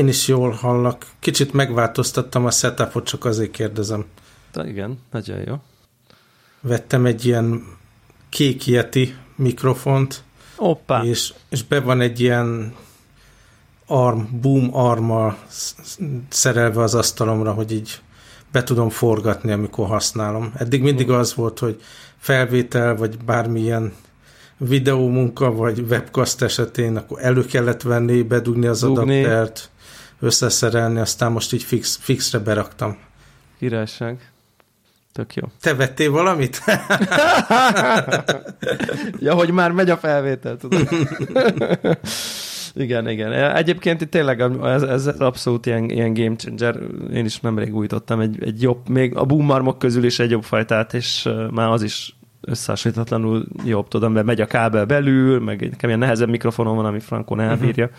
Én is jól hallak. Kicsit megváltoztattam a setupot, csak azért kérdezem. De igen, nagyon jó. Vettem egy ilyen kék Yeti mikrofont, Oppá. és, és be van egy ilyen arm, boom arma szerelve az asztalomra, hogy így be tudom forgatni, amikor használom. Eddig mindig az volt, hogy felvétel, vagy bármilyen videómunka, vagy webcast esetén, akkor elő kellett venni, bedugni az Dugni. adaptert, összeszerelni, aztán most így fix, fixre beraktam. Királyság. Tök jó. Te vettél valamit? ja, hogy már megy a felvétel, tudod. igen, igen. Egyébként itt tényleg ez, ez abszolút ilyen, ilyen game changer. Én is nemrég újítottam egy, egy jobb, még a boomarmok közül is egy jobb fajtát, és már az is összehasonlítatlanul jobb, tudom, mert megy a kábel belül, meg nekem ilyen nehezebb mikrofonom van, ami frankon elbírja. Uh-huh.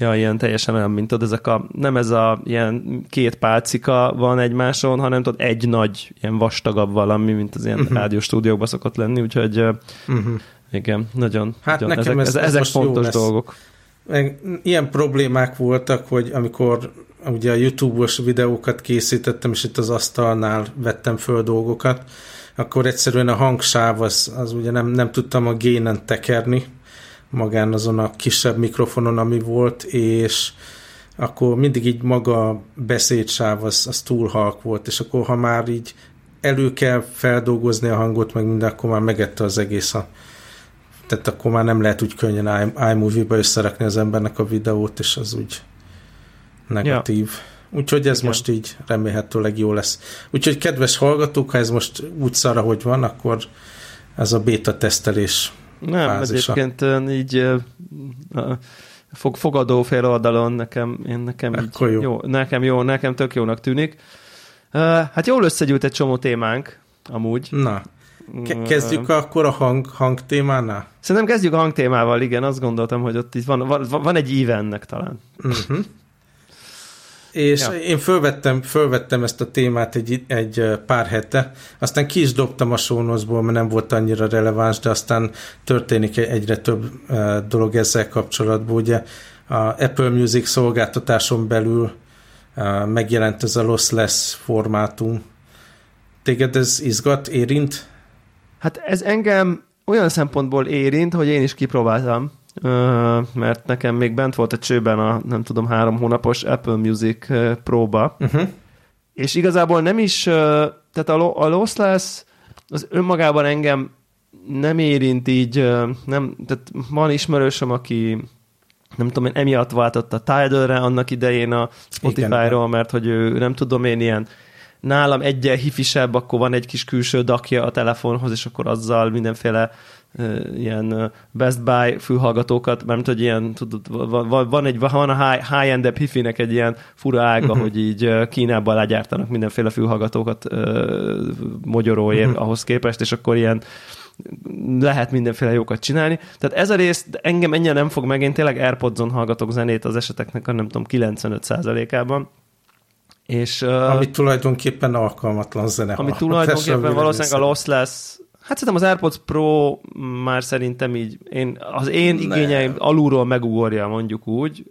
Ja, ilyen teljesen olyan, mint tudod, ezek a, nem ez a ilyen két pálcika van egymáson, hanem tudod, egy nagy, ilyen vastagabb valami, mint az ilyen uh-huh. rádióstúdiókban szokott lenni, úgyhogy uh-huh. igen, nagyon, hát nagyon nekem ezek, ez, ez ezek fontos dolgok. Ilyen problémák voltak, hogy amikor ugye a YouTube-os videókat készítettem, és itt az asztalnál vettem föl dolgokat, akkor egyszerűen a hangsáv az, az ugye nem, nem tudtam a génen tekerni, magán azon a kisebb mikrofonon, ami volt, és akkor mindig így maga a beszédsáv az, az túl halk volt, és akkor ha már így elő kell feldolgozni a hangot, meg minden, akkor már megette az egész a tehát akkor már nem lehet úgy könnyen iMovie-ba összerakni az embernek a videót, és az úgy negatív. Ja. Úgyhogy ez Igen. most így remélhetőleg jó lesz. Úgyhogy kedves hallgatók, ha ez most úgy szara, hogy van, akkor ez a beta tesztelés nem, fázisa. egyébként így fog, fogadó fél oldalon nekem, én nekem így, jó. jó. nekem jó, nekem tök jónak tűnik. Hát jól összegyűlt egy csomó témánk, amúgy. Na, Ke- kezdjük akkor a hang, hang témánál? Szerintem kezdjük a hang témával, igen, azt gondoltam, hogy ott itt van, van, van egy íve ennek talán. Uh-huh. És ja. én fölvettem, fölvettem ezt a témát egy, egy pár hete, aztán ki is dobtam a sónoszból, mert nem volt annyira releváns, de aztán történik egyre több dolog ezzel kapcsolatban. Ugye a Apple Music szolgáltatáson belül megjelent ez a lossless formátum. Téged ez izgat, érint? Hát ez engem olyan szempontból érint, hogy én is kipróbáltam mert nekem még bent volt a csőben a, nem tudom, három hónapos Apple Music próba, uh-huh. és igazából nem is, tehát a, Lossless az önmagában engem nem érint így, nem, tehát van ismerősöm, aki nem tudom én, emiatt váltott a Tidal-re annak idején a Spotify-ról, mert hogy ő nem tudom én ilyen nálam egyen hifisebb, akkor van egy kis külső dakja a telefonhoz, és akkor azzal mindenféle ilyen Best Buy fülhallgatókat, mert hogy ilyen, tudod, van, van, egy, van a high, high-end hifinek egy ilyen fura ága, uh-huh. hogy így Kínában legyártanak mindenféle fülhallgatókat uh, mogyoróért uh-huh. ahhoz képest, és akkor ilyen lehet mindenféle jókat csinálni. Tehát ez a rész engem ennyire nem fog meg, én tényleg Airpods-on hallgatok zenét az eseteknek a nem tudom 95%-ában. És, uh, ami tulajdonképpen alkalmatlan zene. Ami tulajdonképpen valószínűleg a loss lesz Hát szerintem az AirPods Pro már szerintem így, én, az én ne. igényeim alulról megugorja, mondjuk úgy.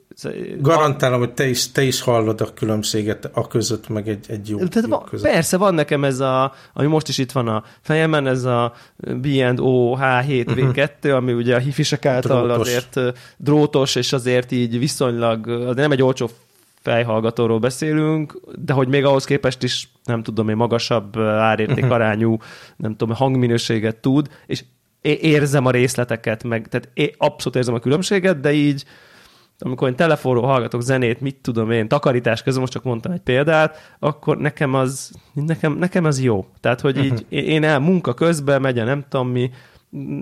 Garantálom, hogy te is, te is hallod a különbséget a között, meg egy, egy jó, Tehát jó között. Persze, van nekem ez a, ami most is itt van a fejemen, ez a B&O H7V2, ami ugye a hifisek által drótos. azért drótos, és azért így viszonylag, de nem egy olcsó fejhallgatóról beszélünk, de hogy még ahhoz képest is, nem tudom én, magasabb árérték mhm. arányú, nem tudom, hangminőséget tud, és érzem a részleteket, meg, tehát é, abszolút érzem a különbséget, de így, amikor én telefonról hallgatok zenét, mit tudom én, takarítás közben, most csak mondtam egy példát, akkor nekem az, nekem, nekem az jó. Tehát, hogy így mhm. én el munka közben megy nem tudom mi,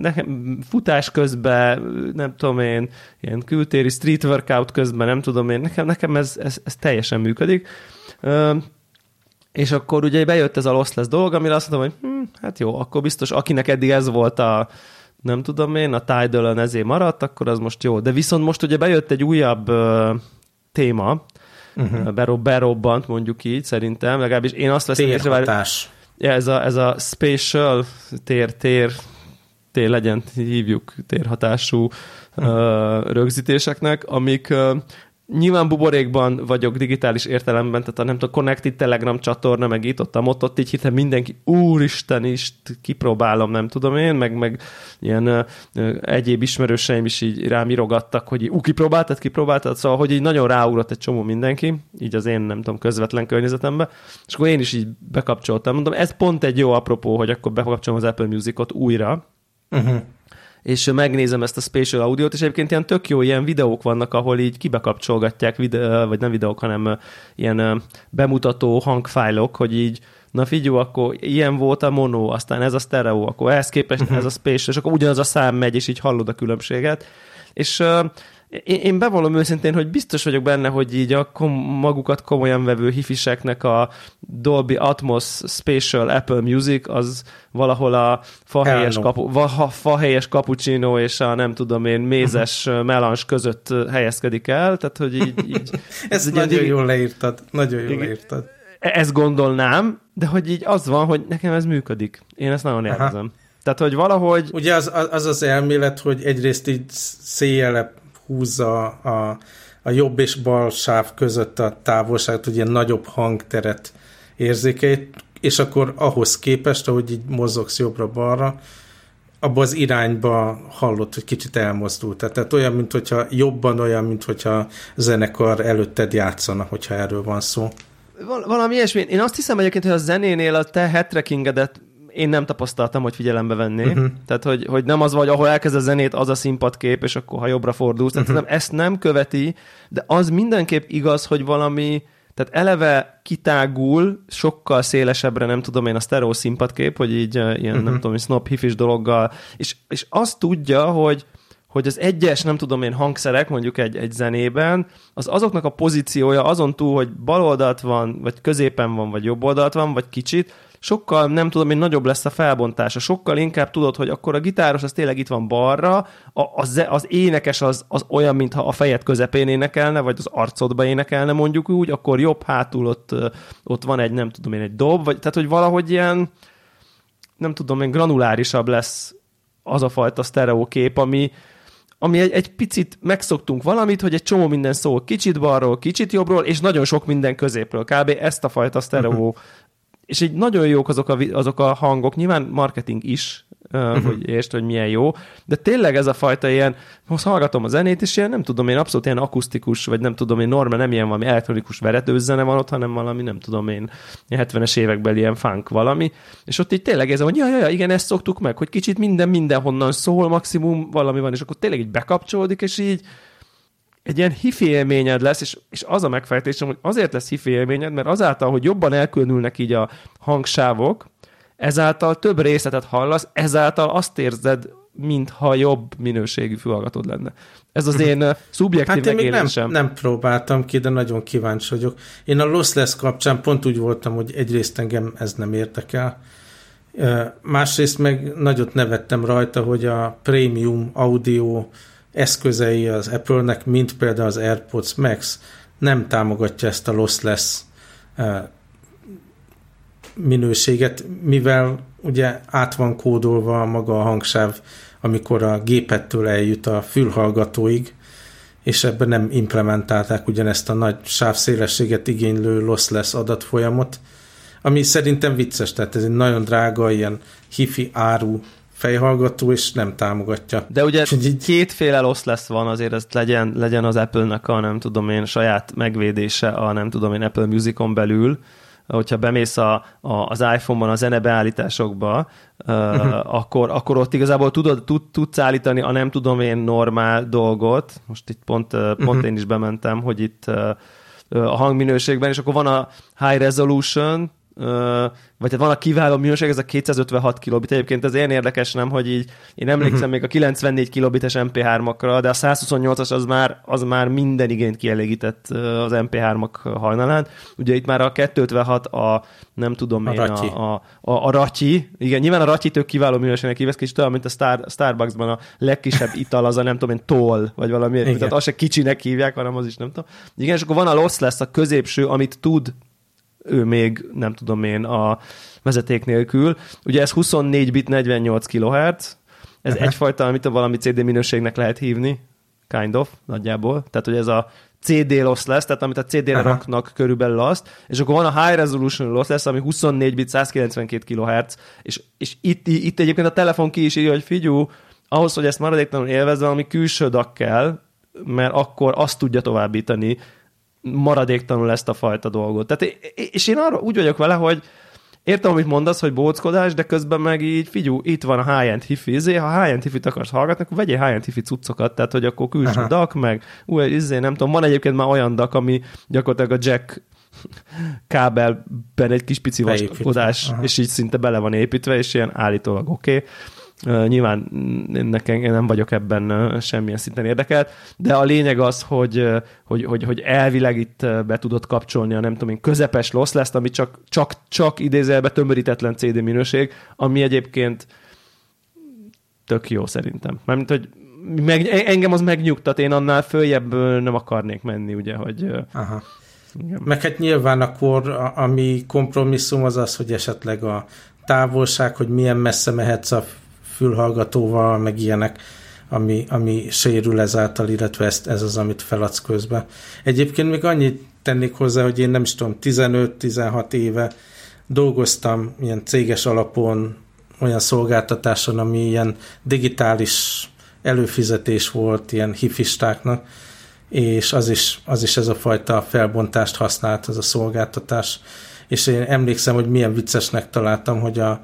nekem futás közben, nem tudom én, ilyen kültéri street workout közben, nem tudom én, nekem, nekem ez, ez, ez teljesen működik. És akkor ugye bejött ez a lossless dolog, amire azt mondom, hogy hm, hát jó, akkor biztos akinek eddig ez volt a nem tudom én, a tidal ezért maradt, akkor az most jó. De viszont most ugye bejött egy újabb ö, téma, uh-huh. Berob, berobbant mondjuk így, szerintem, legalábbis én azt veszem észre, ez a, ez a spatial tér, tér tér legyen, hívjuk térhatású uh, rögzítéseknek, amik Nyilván buborékban vagyok digitális értelemben, tehát a nem tudom, Connected Telegram csatorna, meg itt ott, ott, így hirtelen mindenki, úristen is, kipróbálom, nem tudom én, meg, meg ilyen uh, egyéb ismerőseim is így rám irogattak, hogy ú, kipróbáltad, kipróbáltad, szóval, hogy így nagyon ráugrott egy csomó mindenki, így az én, nem tudom, közvetlen környezetembe, és akkor én is így bekapcsoltam. Mondom, ez pont egy jó apropó, hogy akkor bekapcsolom az Apple Musicot újra, uh-huh és megnézem ezt a spatial audiót, és egyébként ilyen tök jó ilyen videók vannak, ahol így kibekapcsolgatják, videó, vagy nem videók, hanem ilyen bemutató hangfájlok, hogy így na figyelj, akkor ilyen volt a mono, aztán ez a stereo, akkor ehhez képest uh-huh. ez a spatial, és akkor ugyanaz a szám megy, és így hallod a különbséget. És én, én bevallom őszintén, hogy biztos vagyok benne, hogy így a kom, magukat komolyan vevő hifiseknek a Dolby Atmos Spatial Apple Music az valahol a fahelyes, kapu, va, fahelyes cappuccino és a nem tudom én mézes melans között helyezkedik el, tehát hogy így... így ez ez nagyon jól leírtad, nagyon jól leírtad. E- ezt gondolnám, de hogy így az van, hogy nekem ez működik. Én ezt nagyon élvezem. Tehát, hogy valahogy... Ugye az, az az elmélet, hogy egyrészt így széjjel húzza a, a jobb és bal sáv között a távolságot, hogy ilyen nagyobb hangteret érzékeit, és akkor ahhoz képest, ahogy így mozogsz jobbra-balra, abba az irányba hallott, hogy kicsit elmozdult. Tehát olyan, mint hogyha jobban olyan, mint hogyha zenekar előtted játszana, hogyha erről van szó. Val- valami ilyesmi. Én azt hiszem egyébként, hogy a zenénél a te hetrackingedet én nem tapasztaltam, hogy figyelembe venné. Uh-huh. Tehát, hogy, hogy nem az vagy, ahol elkezd a zenét, az a színpadkép, és akkor ha jobbra fordulsz. Tehát uh-huh. ezt nem követi, de az mindenképp igaz, hogy valami, tehát eleve kitágul, sokkal szélesebbre, nem tudom én, a stereo színpadkép, hogy így ilyen, uh-huh. nem tudom, snob hifis dologgal, és, és azt tudja, hogy hogy az egyes, nem tudom én, hangszerek mondjuk egy, egy zenében, az azoknak a pozíciója azon túl, hogy bal oldalt van, vagy középen van, vagy jobb oldalt van, vagy kicsit, sokkal, nem tudom én, nagyobb lesz a felbontása, sokkal inkább tudod, hogy akkor a gitáros az tényleg itt van balra, a, az, az énekes az, az olyan, mintha a fejed közepén énekelne, vagy az arcodba énekelne mondjuk úgy, akkor jobb hátul ott, ott van egy, nem tudom én, egy dob, vagy, tehát hogy valahogy ilyen, nem tudom én, granulárisabb lesz az a fajta sztereókép, ami, ami egy, egy picit megszoktunk valamit, hogy egy csomó minden szól kicsit balról, kicsit jobbról, és nagyon sok minden középről. Kb. ezt a fajta sztereó és így nagyon jók azok a, azok a hangok, nyilván marketing is, uh-huh. hogy értsd, hogy milyen jó, de tényleg ez a fajta ilyen, most hallgatom a zenét, és ilyen nem tudom én, abszolút ilyen akusztikus, vagy nem tudom én, norma, nem ilyen valami elektronikus veretőzene van ott, hanem valami, nem tudom én, 70-es években ilyen funk valami, és ott így tényleg ez, hogy ja, ja, ja, igen, ezt szoktuk meg, hogy kicsit minden mindenhonnan szól, maximum valami van, és akkor tényleg így bekapcsolódik, és így egy ilyen hifi élményed lesz, és, és az a megfejtésem, hogy azért lesz hifi élményed, mert azáltal, hogy jobban elkülönülnek így a hangsávok, ezáltal több részletet hallasz, ezáltal azt érzed, mintha jobb minőségű fülhallgatód lenne. Ez az én szubjektív hát én még nem, nem próbáltam ki, de nagyon kíváncsi vagyok. Én a Lossless kapcsán pont úgy voltam, hogy egyrészt engem ez nem érdekel, másrészt meg nagyot nevettem rajta, hogy a prémium audio eszközei az Apple-nek, mint például az AirPods Max nem támogatja ezt a lossless eh, minőséget, mivel ugye át van kódolva maga a hangsáv, amikor a gépettől eljut a fülhallgatóig, és ebben nem implementálták ugyanezt a nagy sávszélességet igénylő lossless adatfolyamot, ami szerintem vicces, tehát ez egy nagyon drága, ilyen hifi áru fejhallgató, és nem támogatja. De ugye kétféle loss lesz van, azért ez legyen, legyen az Apple-nek a nem tudom én saját megvédése a nem tudom én Apple Musicon belül, hogyha bemész a, a, az iPhone-ban a zenebeállításokba, uh, akkor, akkor ott igazából tudod, tud, tudsz állítani a nem tudom én normál dolgot, most itt pont, pont uh-huh. én is bementem, hogy itt a hangminőségben, és akkor van a high resolution, vagy hát van a kiváló minőség, ez a 256 kilobit. Egyébként ez ilyen érdekes, nem, hogy így én emlékszem uh-huh. még a 94 kilobites MP3-akra, de a 128-as az már, az már minden igényt kielégített az MP3-ak hajnalán. Ugye itt már a 256 a nem tudom a én, ratyi. A, a, a, a ratyi. Igen, nyilván a ratyi tök kiváló minőségnek hívesz, kicsit olyan, mint a Star, Starbucksban a legkisebb ital az a nem tudom én, toll, vagy valami. Igen. Tehát azt se kicsinek hívják, hanem az is nem tudom. Igen, és akkor van a loss lesz a középső, amit tud ő még, nem tudom én, a vezeték nélkül. Ugye ez 24 bit 48 kHz, ez Aha. egyfajta, amit a valami CD minőségnek lehet hívni, kind of, nagyjából. Tehát, hogy ez a CD loss lesz, tehát amit a CD-re raknak körülbelül azt, és akkor van a high resolution loss lesz, ami 24 bit, 192 kHz, és, és itt, itt egyébként a telefon ki is írja, hogy figyú, ahhoz, hogy ezt maradéktalanul élvezze, valami külső DAC kell, mert akkor azt tudja továbbítani maradéktalanul ezt a fajta dolgot. Tehát, és én arra úgy vagyok vele, hogy értem, amit mondasz, hogy bóckodás, de közben meg így, figyú, itt van a high-end hifi, izé, ha high-end hifit akarsz hallgatni, akkor vegyél high-end hifi cuccokat, tehát hogy akkor külső Aha. DAC, meg új, izé, nem tudom, van egyébként már olyan DAC, ami gyakorlatilag a jack kábelben egy kis pici vastagodás, és így szinte bele van építve, és ilyen állítólag oké. Okay Nyilván nekem nem vagyok ebben semmilyen szinten érdekelt, de a lényeg az, hogy, hogy, hogy, hogy elvileg itt be tudod kapcsolni a nem tudom én közepes loss lesz, ami csak, csak, csak idézelbe tömörítetlen CD minőség, ami egyébként tök jó szerintem. Mármint, hogy meg, engem az megnyugtat, én annál följebb nem akarnék menni, ugye, hogy... Aha. Igen. Meg hát nyilván akkor, ami kompromisszum az az, hogy esetleg a távolság, hogy milyen messze mehetsz a fülhallgatóval, meg ilyenek, ami, ami sérül ezáltal, illetve ezt, ez az, amit feladsz közben. Egyébként még annyit tennék hozzá, hogy én nem is tudom, 15-16 éve dolgoztam ilyen céges alapon olyan szolgáltatáson, ami ilyen digitális előfizetés volt ilyen hifistáknak, és az is, az is ez a fajta felbontást használt, az a szolgáltatás. És én emlékszem, hogy milyen viccesnek találtam, hogy a,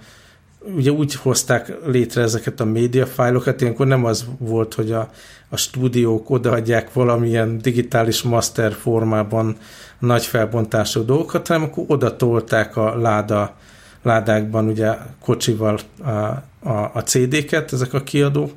ugye úgy hozták létre ezeket a médiafájlokat, ilyenkor nem az volt, hogy a, a stúdiók odaadják valamilyen digitális master formában nagy felbontású dolgokat, hanem akkor oda tolták a láda, ládákban ugye kocsival a, a, a CD-ket, ezek a kiadók,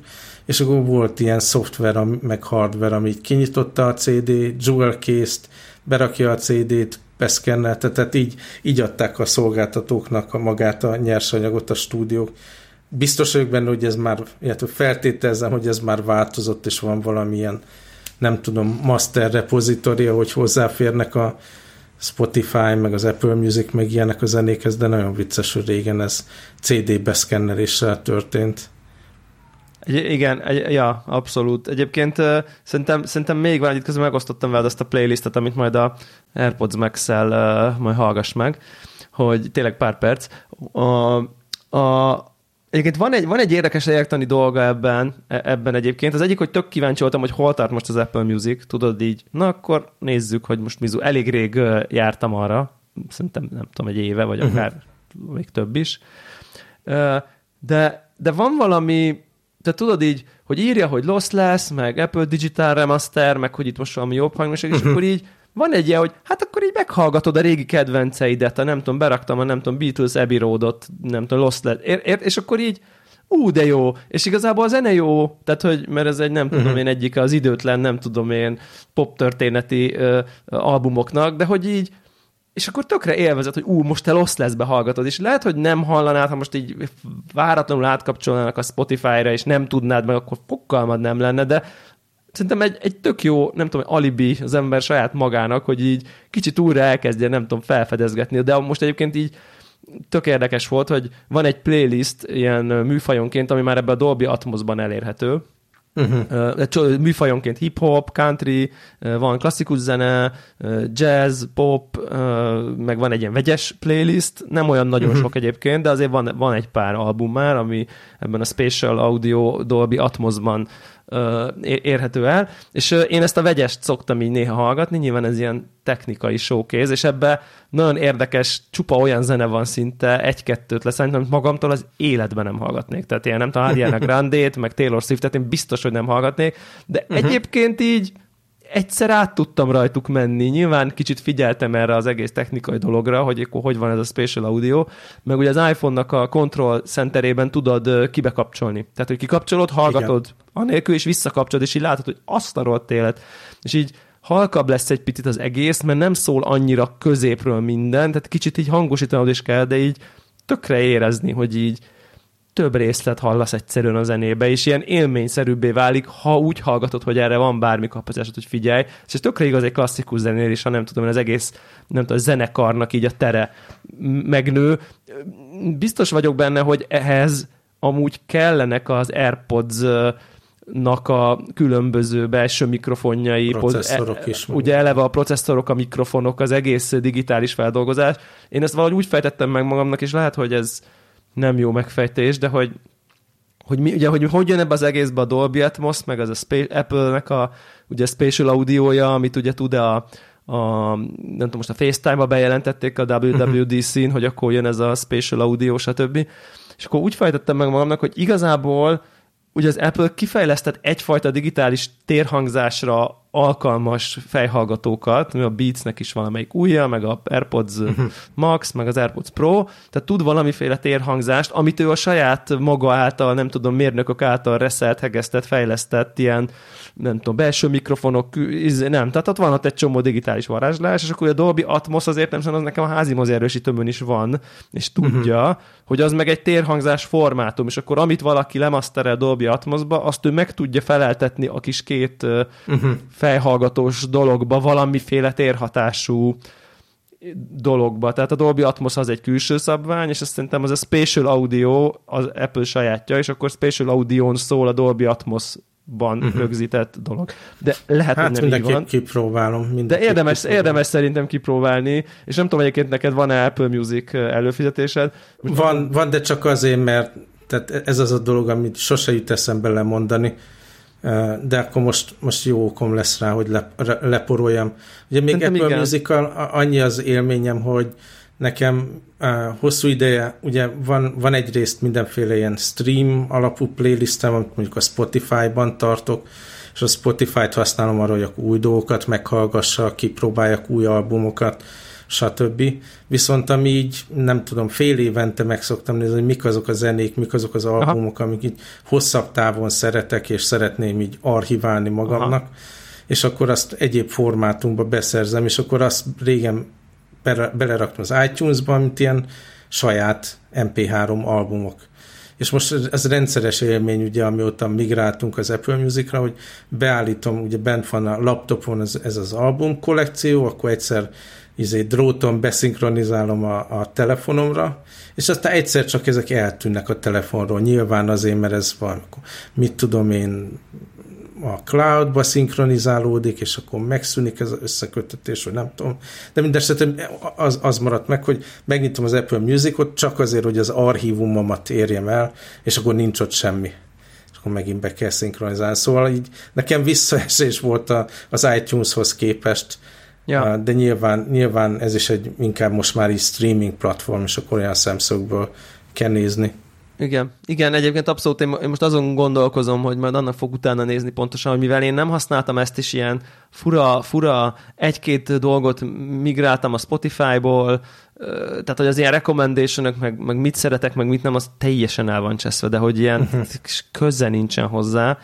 és akkor volt ilyen szoftver, meg hardware, ami kinyitotta a CD, jewel case-t, berakja a CD-t, beszkenneltet, tehát így, így adták a szolgáltatóknak a magát a nyersanyagot a stúdiók. Biztos vagyok benne, hogy ez már, illetve feltételezem, hogy ez már változott, és van valamilyen, nem tudom, master repozitória, hogy hozzáférnek a Spotify, meg az Apple Music, meg ilyenek a zenékhez, de nagyon vicces, hogy régen ez CD beszkenneléssel történt. Egy, igen, egy, ja, abszolút. Egyébként uh, szerintem, szerintem még van, itt közben megosztottam veled azt a playlistet, amit majd a AirPods Max-el uh, majd hallgass meg, hogy tényleg pár perc. A, a, Egyébként van egy, van egy érdekes érteni dolga ebben, e, ebben egyébként. Az egyik, hogy tök kíváncsi voltam, hogy hol tart most az Apple Music, tudod így, na akkor nézzük, hogy most mizu. Elég rég jártam arra, szerintem nem tudom, egy éve, vagy akár uh-huh. még több is. De, de van valami, te tudod így, hogy írja, hogy Lost lesz, meg Apple Digital Remaster, meg hogy itt most valami jobb hangosság, és uh-huh. akkor így van egy ilyen, hogy hát akkor így meghallgatod a régi kedvenceidet, a nem tudom, beraktam a nem tudom, Beatles Abbey Road-ot, nem tudom, Lost lett, ér, ér, és akkor így ú, de jó, és igazából a zene jó, tehát hogy, mert ez egy nem tudom én egyik az időtlen, nem tudom én pop történeti albumoknak, de hogy így és akkor tökre élvezed, hogy ú, most te Lost lesz behallgatod, és lehet, hogy nem hallanád, ha most így váratlanul átkapcsolnának a Spotify-ra, és nem tudnád meg, akkor fokalmad nem lenne, de szerintem egy, egy tök jó, nem tudom, alibi az ember saját magának, hogy így kicsit újra elkezdje, nem tudom, felfedezgetni, de most egyébként így tök érdekes volt, hogy van egy playlist ilyen műfajonként, ami már ebbe a Dolby Atmosban elérhető, Uh-huh. Műfajonként hip-hop, country, van klasszikus zene, jazz, pop, meg van egy ilyen vegyes playlist, nem olyan nagyon uh-huh. sok egyébként, de azért van, van egy pár album már, ami ebben a Spatial Audio Dolby Atmosban érhető el, és én ezt a vegyest szoktam így néha hallgatni, nyilván ez ilyen technikai showcase, és ebbe nagyon érdekes, csupa olyan zene van szinte, egy-kettőt leszállítom, amit magamtól az életben nem hallgatnék. Tehát ilyen nem tudom, Ariana Grande-t, meg Taylor Swift-et én biztos, hogy nem hallgatnék, de uh-huh. egyébként így egyszer át tudtam rajtuk menni. Nyilván kicsit figyeltem erre az egész technikai dologra, hogy akkor hogy van ez a spatial audio, meg ugye az iPhone-nak a control centerében tudod kibekapcsolni. Tehát, hogy kikapcsolod, hallgatod Igen. anélkül, és visszakapcsolod, és így látod, hogy azt a rohadt élet. És így halkabb lesz egy picit az egész, mert nem szól annyira középről minden, tehát kicsit így hangosítanod is kell, de így tökre érezni, hogy így több részlet hallasz egyszerűen a zenébe, és ilyen élményszerűbbé válik, ha úgy hallgatod, hogy erre van bármi kapacitásod, hogy figyelj. És ez tökre igaz egy klasszikus zenél is, ha nem tudom, az egész nem tudom, a zenekarnak így a tere megnő. Biztos vagyok benne, hogy ehhez amúgy kellenek az AirPods nak a különböző belső mikrofonjai, processzorok is. Ugye eleve a processzorok, a mikrofonok, az egész digitális feldolgozás. Én ezt valahogy úgy fejtettem meg magamnak, és lehet, hogy ez nem jó megfejtés, de hogy hogy, mi, ugye, hogy hogy jön ebbe az egészbe a Dolby Atmos, meg az a Spa- Apple-nek a ugye spatial audiója, amit ugye tud a, a, nem tudom, most a FaceTime-ba bejelentették a WWDC-n, hogy akkor jön ez a spatial audio, stb. És akkor úgy fejtettem meg magamnak, hogy igazából ugye az Apple kifejlesztett egyfajta digitális térhangzásra alkalmas fejhallgatókat, a Beatsnek is valamelyik újja, meg a AirPods Max, meg az AirPods Pro, tehát tud valamiféle térhangzást, amit ő a saját maga által, nem tudom, mérnökök által reszelt, hegesztett, fejlesztett ilyen, nem tudom, belső mikrofonok, nem, tehát ott van ott egy csomó digitális varázslás, és akkor a Dolby Atmos azért nem az nekem a házi mozi erősítőmön is van, és tudja, uh-huh. hogy az meg egy térhangzás formátum, és akkor amit valaki lemaszterel Dolby Atmosba, azt ő meg tudja feleltetni a kis két uh-huh fejhallgatós dologba, valamiféle térhatású dologba. Tehát a Dolby Atmos az egy külső szabvány, és azt szerintem az a Spatial Audio az Apple sajátja, és akkor Spatial Audio-n szól a Dolby Atmos ban uh-huh. rögzített dolog. De lehet, hát hogy nem így van. kipróbálom. De érdemes, kipróbálom. érdemes szerintem kipróbálni, és nem tudom egyébként neked van-e Apple Music előfizetésed? Van, van, de csak azért, mert tehát ez az a dolog, amit sose jut eszembe lemondani, de akkor most, most jó okom lesz rá, hogy le, leporoljam. Ugye még Apple music annyi az élményem, hogy nekem uh, hosszú ideje, ugye van, van egyrészt mindenféle ilyen stream alapú playlistem, amit mondjuk a Spotify-ban tartok, és a Spotify-t használom arra, hogy új dolgokat meghallgassak, kipróbáljak új albumokat, stb. Viszont ami így, nem tudom, fél évente meg szoktam nézni, hogy mik azok a zenék, mik azok az albumok, Aha. amik így hosszabb távon szeretek, és szeretném így archiválni magamnak, Aha. és akkor azt egyéb formátumba beszerzem, és akkor azt régen beleraktam az iTunes-ba, mint ilyen saját MP3 albumok. És most ez rendszeres élmény, ugye, amióta migráltunk az Apple Music-ra, hogy beállítom, ugye bent van a laptopon ez, ez az album kollekció, akkor egyszer izé, dróton beszinkronizálom a, a telefonomra, és aztán egyszer csak ezek eltűnnek a telefonról. Nyilván azért, mert ez van, mit tudom én, a cloudba szinkronizálódik, és akkor megszűnik ez az összekötetés, vagy nem tudom. De mindesetre az, az maradt meg, hogy megnyitom az Apple Music-ot csak azért, hogy az archívumomat érjem el, és akkor nincs ott semmi. És akkor megint be kell szinkronizálni. Szóval így nekem visszaesés volt a, az iTunes-hoz képest, Ja. De nyilván, nyilván ez is egy inkább most már így streaming platform, és akkor olyan szemszögből kell nézni. Igen, igen, egyébként abszolút én, most azon gondolkozom, hogy majd annak fog utána nézni pontosan, hogy mivel én nem használtam ezt is ilyen fura, fura egy-két dolgot migráltam a Spotify-ból, tehát hogy az ilyen recommendation meg, meg mit szeretek, meg mit nem, az teljesen el van cseszve, de hogy ilyen uh-huh. köze nincsen hozzá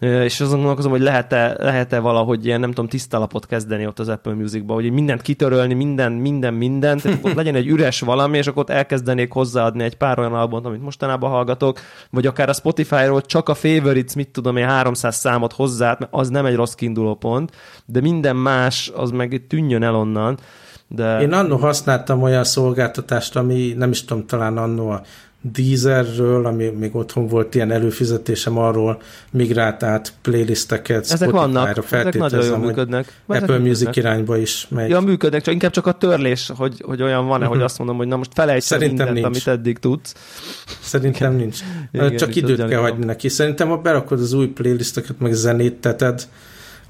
és azon gondolkozom, hogy lehet-e, lehet-e valahogy ilyen, nem tudom, tiszta lapot kezdeni ott az Apple Music-ba, hogy mindent kitörölni, minden, minden, minden, tehát ott legyen egy üres valami, és akkor ott elkezdenék hozzáadni egy pár olyan albumot, amit mostanában hallgatok, vagy akár a Spotify-ról csak a favorites, mit tudom én, 300 számot hozzá, mert az nem egy rossz kiinduló pont, de minden más, az meg tűnjön el onnan. De... Én annó használtam olyan szolgáltatást, ami nem is tudom, talán annó a Deezerről, ami még otthon volt ilyen előfizetésem, arról migrált át playlisteket ezek vannak, ezek nagyon jól működnek. Apple ezek Music működnek. irányba is megy. Ja, működnek, csak inkább csak a törlés, hogy, hogy olyan van-e, uh-huh. hogy azt mondom, hogy na most felejtsd mindent, nincs. amit eddig tudsz. Szerintem nincs. Igen, csak időt kell hagyni neki. Szerintem, ha berakod az új playlisteket, meg zenét teted,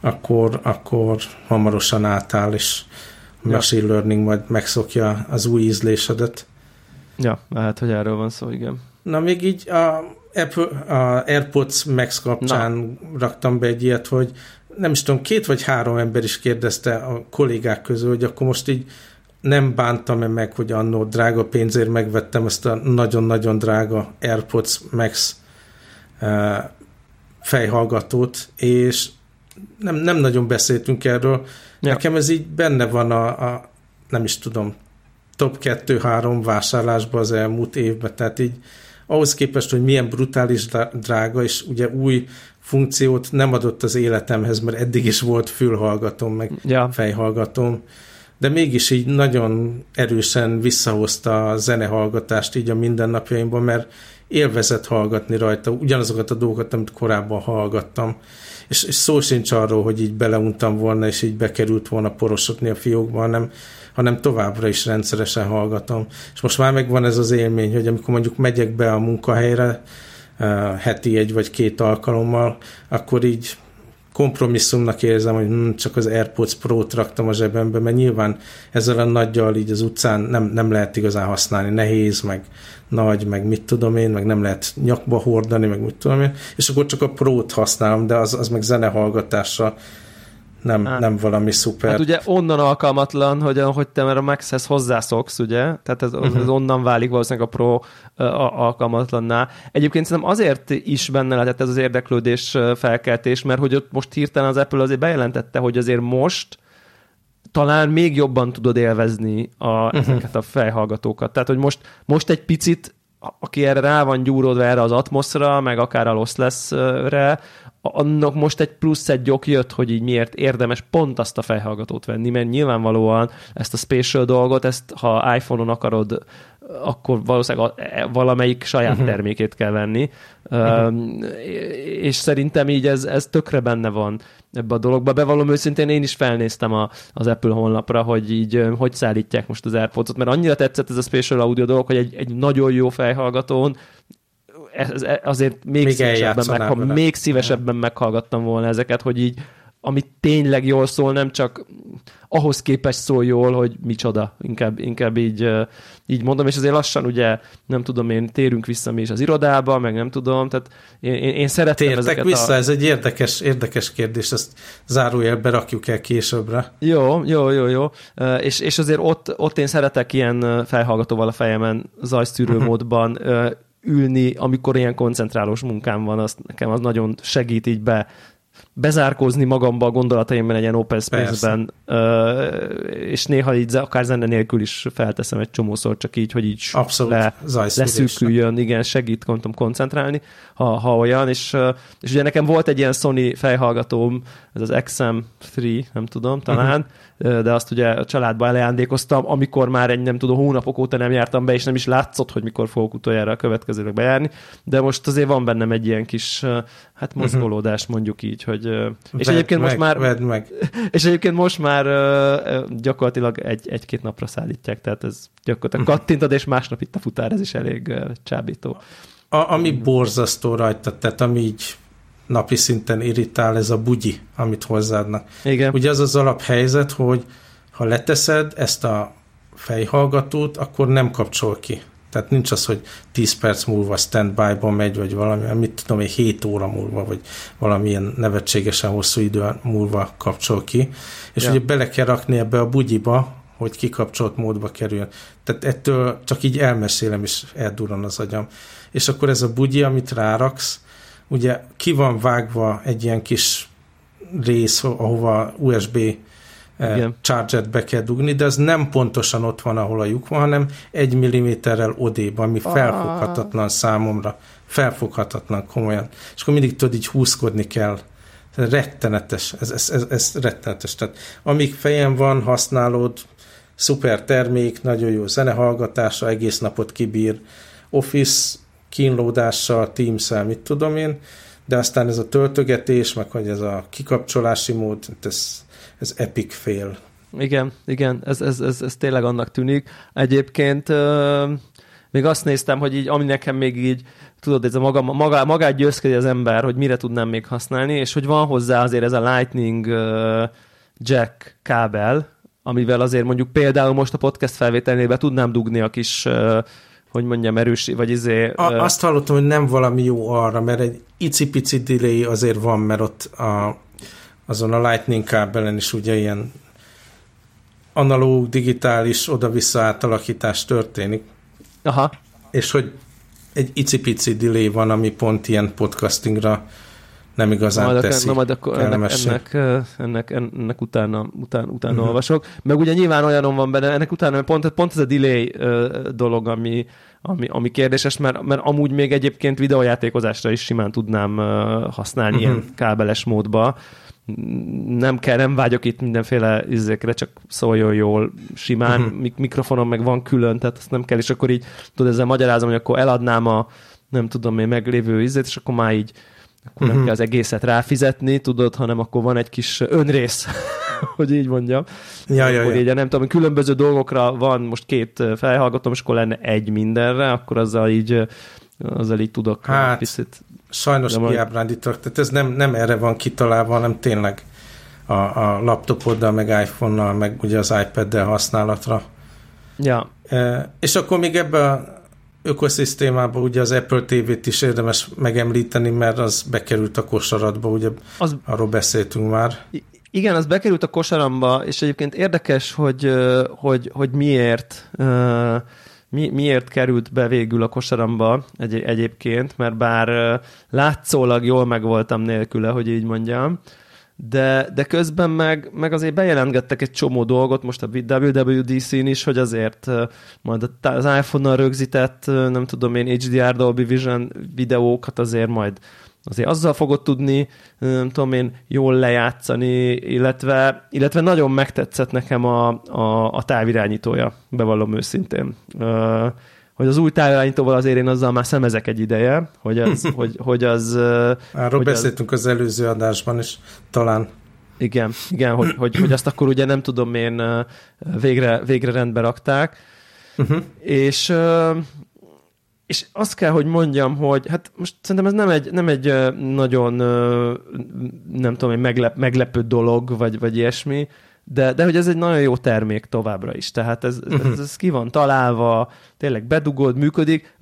akkor, akkor hamarosan átáll, és ja. machine learning majd megszokja az új ízlésedet. Ja, lehet, hogy erről van szó, igen. Na, még így a, Apple, a AirPods Max kapcsán Na. raktam be egy ilyet, hogy nem is tudom, két vagy három ember is kérdezte a kollégák közül, hogy akkor most így nem bántam-e meg, hogy annó drága pénzért megvettem ezt a nagyon-nagyon drága AirPods Max uh, fejhallgatót, és nem, nem nagyon beszéltünk erről. Ja. Nekem ez így benne van a, a nem is tudom, top 2-3 vásárlásba az elmúlt évben, tehát így ahhoz képest, hogy milyen brutális drága, és ugye új funkciót nem adott az életemhez, mert eddig is volt fülhallgatom, meg ja. fejhallgatom, de mégis így nagyon erősen visszahozta a zenehallgatást így a mindennapjaimban, mert élvezett hallgatni rajta ugyanazokat a dolgokat, amit korábban hallgattam. És, és szó sincs arról, hogy így beleuntam volna, és így bekerült volna porosodni a fiókba, hanem, hanem továbbra is rendszeresen hallgatom. És most már megvan ez az élmény, hogy amikor mondjuk megyek be a munkahelyre, uh, heti egy vagy két alkalommal, akkor így kompromisszumnak érzem, hogy hm, csak az AirPods Pro-t raktam a zsebembe, mert nyilván ezzel a nagyjal így az utcán nem, nem lehet igazán használni, nehéz, meg nagy, meg mit tudom én, meg nem lehet nyakba hordani, meg mit tudom én, és akkor csak a Pro-t használom, de az, az meg zenehallgatásra nem, hát, nem valami szuper. Hát ugye onnan alkalmatlan, hogy, hogy te már a Max-hez hozzászoksz, ugye? Tehát ez, uh-huh. ez onnan válik valószínűleg a Pro uh, alkalmatlanná. Egyébként szerintem azért is benne lehetett ez az érdeklődés felkeltés, mert hogy ott most hirtelen az Apple azért bejelentette, hogy azért most talán még jobban tudod élvezni a, uh-huh. ezeket a fejhallgatókat. Tehát, hogy most, most egy picit aki erre rá van gyúródva erre az atmoszra, meg akár a Lossless-re, annak most egy plusz egy ok jött, hogy így miért érdemes pont azt a fejhallgatót venni, mert nyilvánvalóan ezt a spatial dolgot, ezt ha iPhone-on akarod akkor valószínűleg e, valamelyik saját uh-huh. termékét kell venni. Uh-huh. és szerintem így ez, ez tökre benne van ebbe a dologba. Bevallom őszintén, én is felnéztem a, az Apple honlapra, hogy így hogy szállítják most az AirPods-ot, mert annyira tetszett ez a Spatial Audio dolog, hogy egy, egy nagyon jó fejhallgatón ez, azért még, még szívesebben, meg, még szívesebben meghallgattam volna ezeket, hogy így ami tényleg jól szól, nem csak ahhoz képest szól jól, hogy micsoda, inkább, inkább így, így mondom, és azért lassan ugye, nem tudom én, térünk vissza mi is az irodába, meg nem tudom, tehát én, én, én szeretem Tértek ezeket vissza, a... ez egy érdekes, érdekes kérdés, ezt zárójelbe rakjuk el későbbre. Jó, jó, jó, jó, és, és azért ott, ott én szeretek ilyen felhallgatóval a fejemen zajszűrő uh-huh. módban ülni, amikor ilyen koncentrálós munkám van, azt nekem az nagyon segít így be bezárkózni magamba a gondolataimban egy ilyen open space-ben, és néha így akár zene nélkül is felteszem egy csomószor, csak így, hogy így Abszolút. Le, leszűküljön, igen, segít mondtam, koncentrálni, ha, ha olyan, és, és ugye nekem volt egy ilyen Sony fejhallgatóm, ez az XM3, nem tudom, talán, uh-huh de azt ugye a családba elejándékoztam, amikor már egy nem tudom, hónapok óta nem jártam be, és nem is látszott, hogy mikor fogok utoljára a következőleg bejárni, de most azért van bennem egy ilyen kis, hát mhm. mozgolódás mondjuk így, hogy és vedd egyébként meg, most már vedd meg. és egyébként most már gyakorlatilag egy, egy-két napra szállítják, tehát ez gyakorlatilag mhm. kattintad, és másnap itt a futár, ez is elég csábító. A, ami borzasztó rajta, tehát ami így napi szinten irritál ez a bugyi, amit hozzáadnak. Igen. Ugye az az alaphelyzet, hogy ha leteszed ezt a fejhallgatót, akkor nem kapcsol ki. Tehát nincs az, hogy 10 perc múlva standby-ban megy, vagy valami, mit tudom, egy 7 óra múlva, vagy valamilyen nevetségesen hosszú idő múlva kapcsol ki. És ja. ugye bele kell rakni ebbe a bugyiba, hogy kikapcsolt módba kerül. Tehát ettől csak így elmesélem, és eldurran az agyam. És akkor ez a bugyi, amit ráraksz, ugye ki van vágva egy ilyen kis rész, ahova USB eh, Igen. charger be kell dugni, de az nem pontosan ott van, ahol a lyuk van, hanem egy milliméterrel odébb, ami ah. felfoghatatlan számomra. Felfoghatatlan, komolyan. És akkor mindig tudod, így húzkodni kell. Rettenetes, ez, ez, ez, ez rettenetes. Tehát amíg fejem van, használod, szuper termék, nagyon jó zenehallgatása, egész napot kibír, Office kínlódással, teams mit tudom én, de aztán ez a töltögetés, meg hogy ez a kikapcsolási mód, ez, ez epic fail. Igen, igen, ez, ez, ez, ez tényleg annak tűnik. Egyébként még azt néztem, hogy így, ami nekem még így, tudod, ez a maga, maga, magát győzkedi az ember, hogy mire tudnám még használni, és hogy van hozzá azért ez a Lightning jack kábel, amivel azért mondjuk például most a podcast felvételnébe tudnám dugni a kis hogy mondjam, erős, vagy izé... A. Azt hallottam, hogy nem valami jó arra, mert egy icipici delay azért van, mert ott a, azon a Lightning kábelen is ugye ilyen analóg, digitális oda-vissza átalakítás történik. Aha. És hogy egy icipici delay van, ami pont ilyen podcastingra nem igazán majd teszi. Majd akkor ennek, ennek, ennek, ennek utána, utána, utána uh-huh. olvasok. Meg ugye nyilván olyanom van benne, ennek utána pont, pont ez a delay dolog, ami, ami, ami kérdéses, mert, mert amúgy még egyébként videójátékozásra is simán tudnám használni uh-huh. ilyen kábeles módba nem kell, nem vágyok itt mindenféle izékre, csak szóljon jól, simán, uh-huh. mikrofonom meg van külön, tehát azt nem kell, és akkor így, tudod, ezzel magyarázom, hogy akkor eladnám a, nem tudom én, meglévő izét, és akkor már így, akkor uh-huh. nem mhm. kell az egészet ráfizetni, tudod, hanem akkor van egy kis önrész, hogy így mondjam. Ja, ja, ja. így, nem tudom, különböző dolgokra van most két felhallgatom, és akkor lenne egy mindenre, akkor azzal így azzal így tudok hát, picit Sajnos De kiábrándítok, tehát ez nem, nem erre van kitalálva, hanem tényleg a, a laptopoddal, meg iPhone-nal, meg ugye az iPad-del használatra. Ja. E, és akkor még ebbe a ökoszisztémába ugye az Apple TV-t is érdemes megemlíteni, mert az bekerült a kosaratba, ugye az... arról beszéltünk már. Igen, az bekerült a kosaramba, és egyébként érdekes, hogy, hogy, hogy miért mi, miért került be végül a kosaramba egy, egyébként, mert bár látszólag jól megvoltam nélküle, hogy így mondjam, de, de közben meg, meg azért bejelentgettek egy csomó dolgot, most a WWDC-n is, hogy azért majd az iPhone-nal rögzített, nem tudom én, HDR Dolby Vision videókat azért majd azért azzal fogod tudni, nem tudom én, jól lejátszani, illetve, illetve nagyon megtetszett nekem a, a, a távirányítója, bevallom őszintén. Hogy az új távirányítóval azért én azzal már szemezek egy ideje, hogy az... hogy, hogy az Arról hogy beszéltünk az, az előző adásban is, talán. Igen, igen hogy, hogy, hogy azt akkor ugye nem tudom én végre, végre rendbe rakták, uh-huh. és és azt kell, hogy mondjam, hogy hát most szerintem ez nem egy, nem egy nagyon, nem tudom, egy meglep, meglepő dolog, vagy, vagy ilyesmi, de, de hogy ez egy nagyon jó termék továbbra is. Tehát ez, ez, ez, ez ki van találva, tényleg bedugod, működik.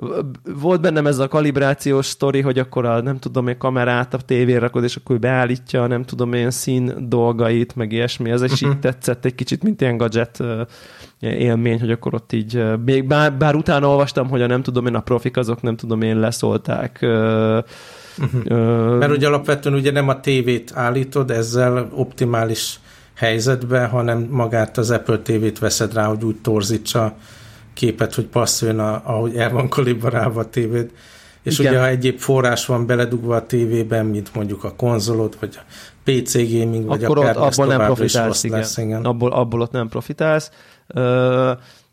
Volt bennem ez a kalibrációs sztori, hogy akkor a, nem tudom én, kamerát a tévére rakod, és akkor beállítja, nem tudom én, szín dolgait, meg ilyesmi. Ez is így mhm. tetszett egy kicsit, mint ilyen gadget élmény, hogy akkor ott így, még bár, bár utána olvastam, hogy a nem tudom én, a profik azok nem tudom én leszólták. Uh-huh. Mert ugye alapvetően ugye nem a tévét állítod, ezzel optimális helyzetbe, hanem magát az Apple TV-t veszed rá, hogy úgy torzítsa képet, hogy passzoljon, a, ahogy el van kalibrálva a tévéd. És igen. ugye, ha egyéb forrás van beledugva a tévében, mint mondjuk a konzolod, vagy a PC gaming, vagy Akkor akár ott abból nem profitálsz, igen. Lesz, igen. Abból, abból ott nem profitálsz. Uh,